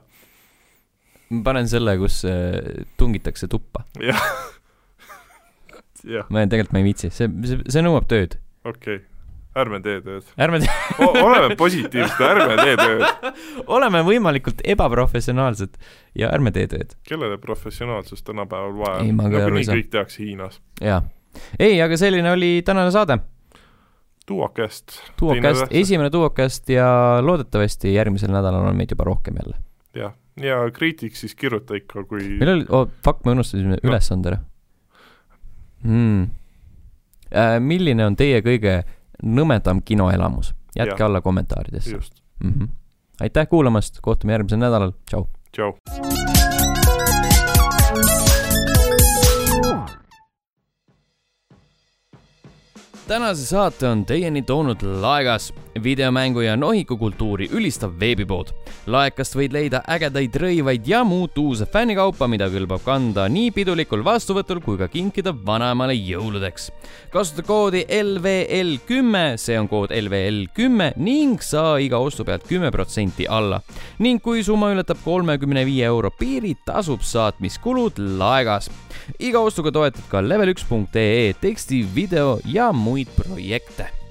ma panen selle, kus äh, tungitakse tuppa. jah. ma tegelikult, ma ei viitsi, see, see, see nõuab tööd. okei okay ärme tee tööd. ärme tee oleme positiivsed, ärme tee tööd. oleme võimalikult ebaprofessionaalsed ja ärme tee tööd. kellele professionaalsust tänapäeval vaja on? nagunii kõik tehakse Hiinas. jaa. ei, aga selline oli tänane saade. Duocast. Duocast, esimene Duocast ja loodetavasti järgmisel nädalal on meid juba rohkem jälle. jah, ja kriitik siis kirjuta ikka, kui meil oli, oh fuck, me unustasime no. ülesande ära hmm.. Äh, milline on teie kõige nõmedam kinoelamus. jätke ja. alla kommentaaridesse. Mm -hmm. aitäh kuulamast, kohtume järgmisel nädalal, tšau. tšau. Tänase saate on teieni toonud Laegas, videomängu ja nohikukultuuri ülistav veebipood. laekast võid leida ägedaid rõivaid ja muud uuse fännikaupa, mida kõlbab kanda nii pidulikul vastuvõtul kui ka kinkida vanaemale jõuludeks. kasuta koodi LVL kümme, see on kood LVL kümme ning saa iga ostu pealt kümme protsenti alla. ning kui summa ületab kolmekümne viie euro piiri, tasub saatmiskulud Laegas. Iga ostuga toetad ka level1.ee teksti, video ja muid projekte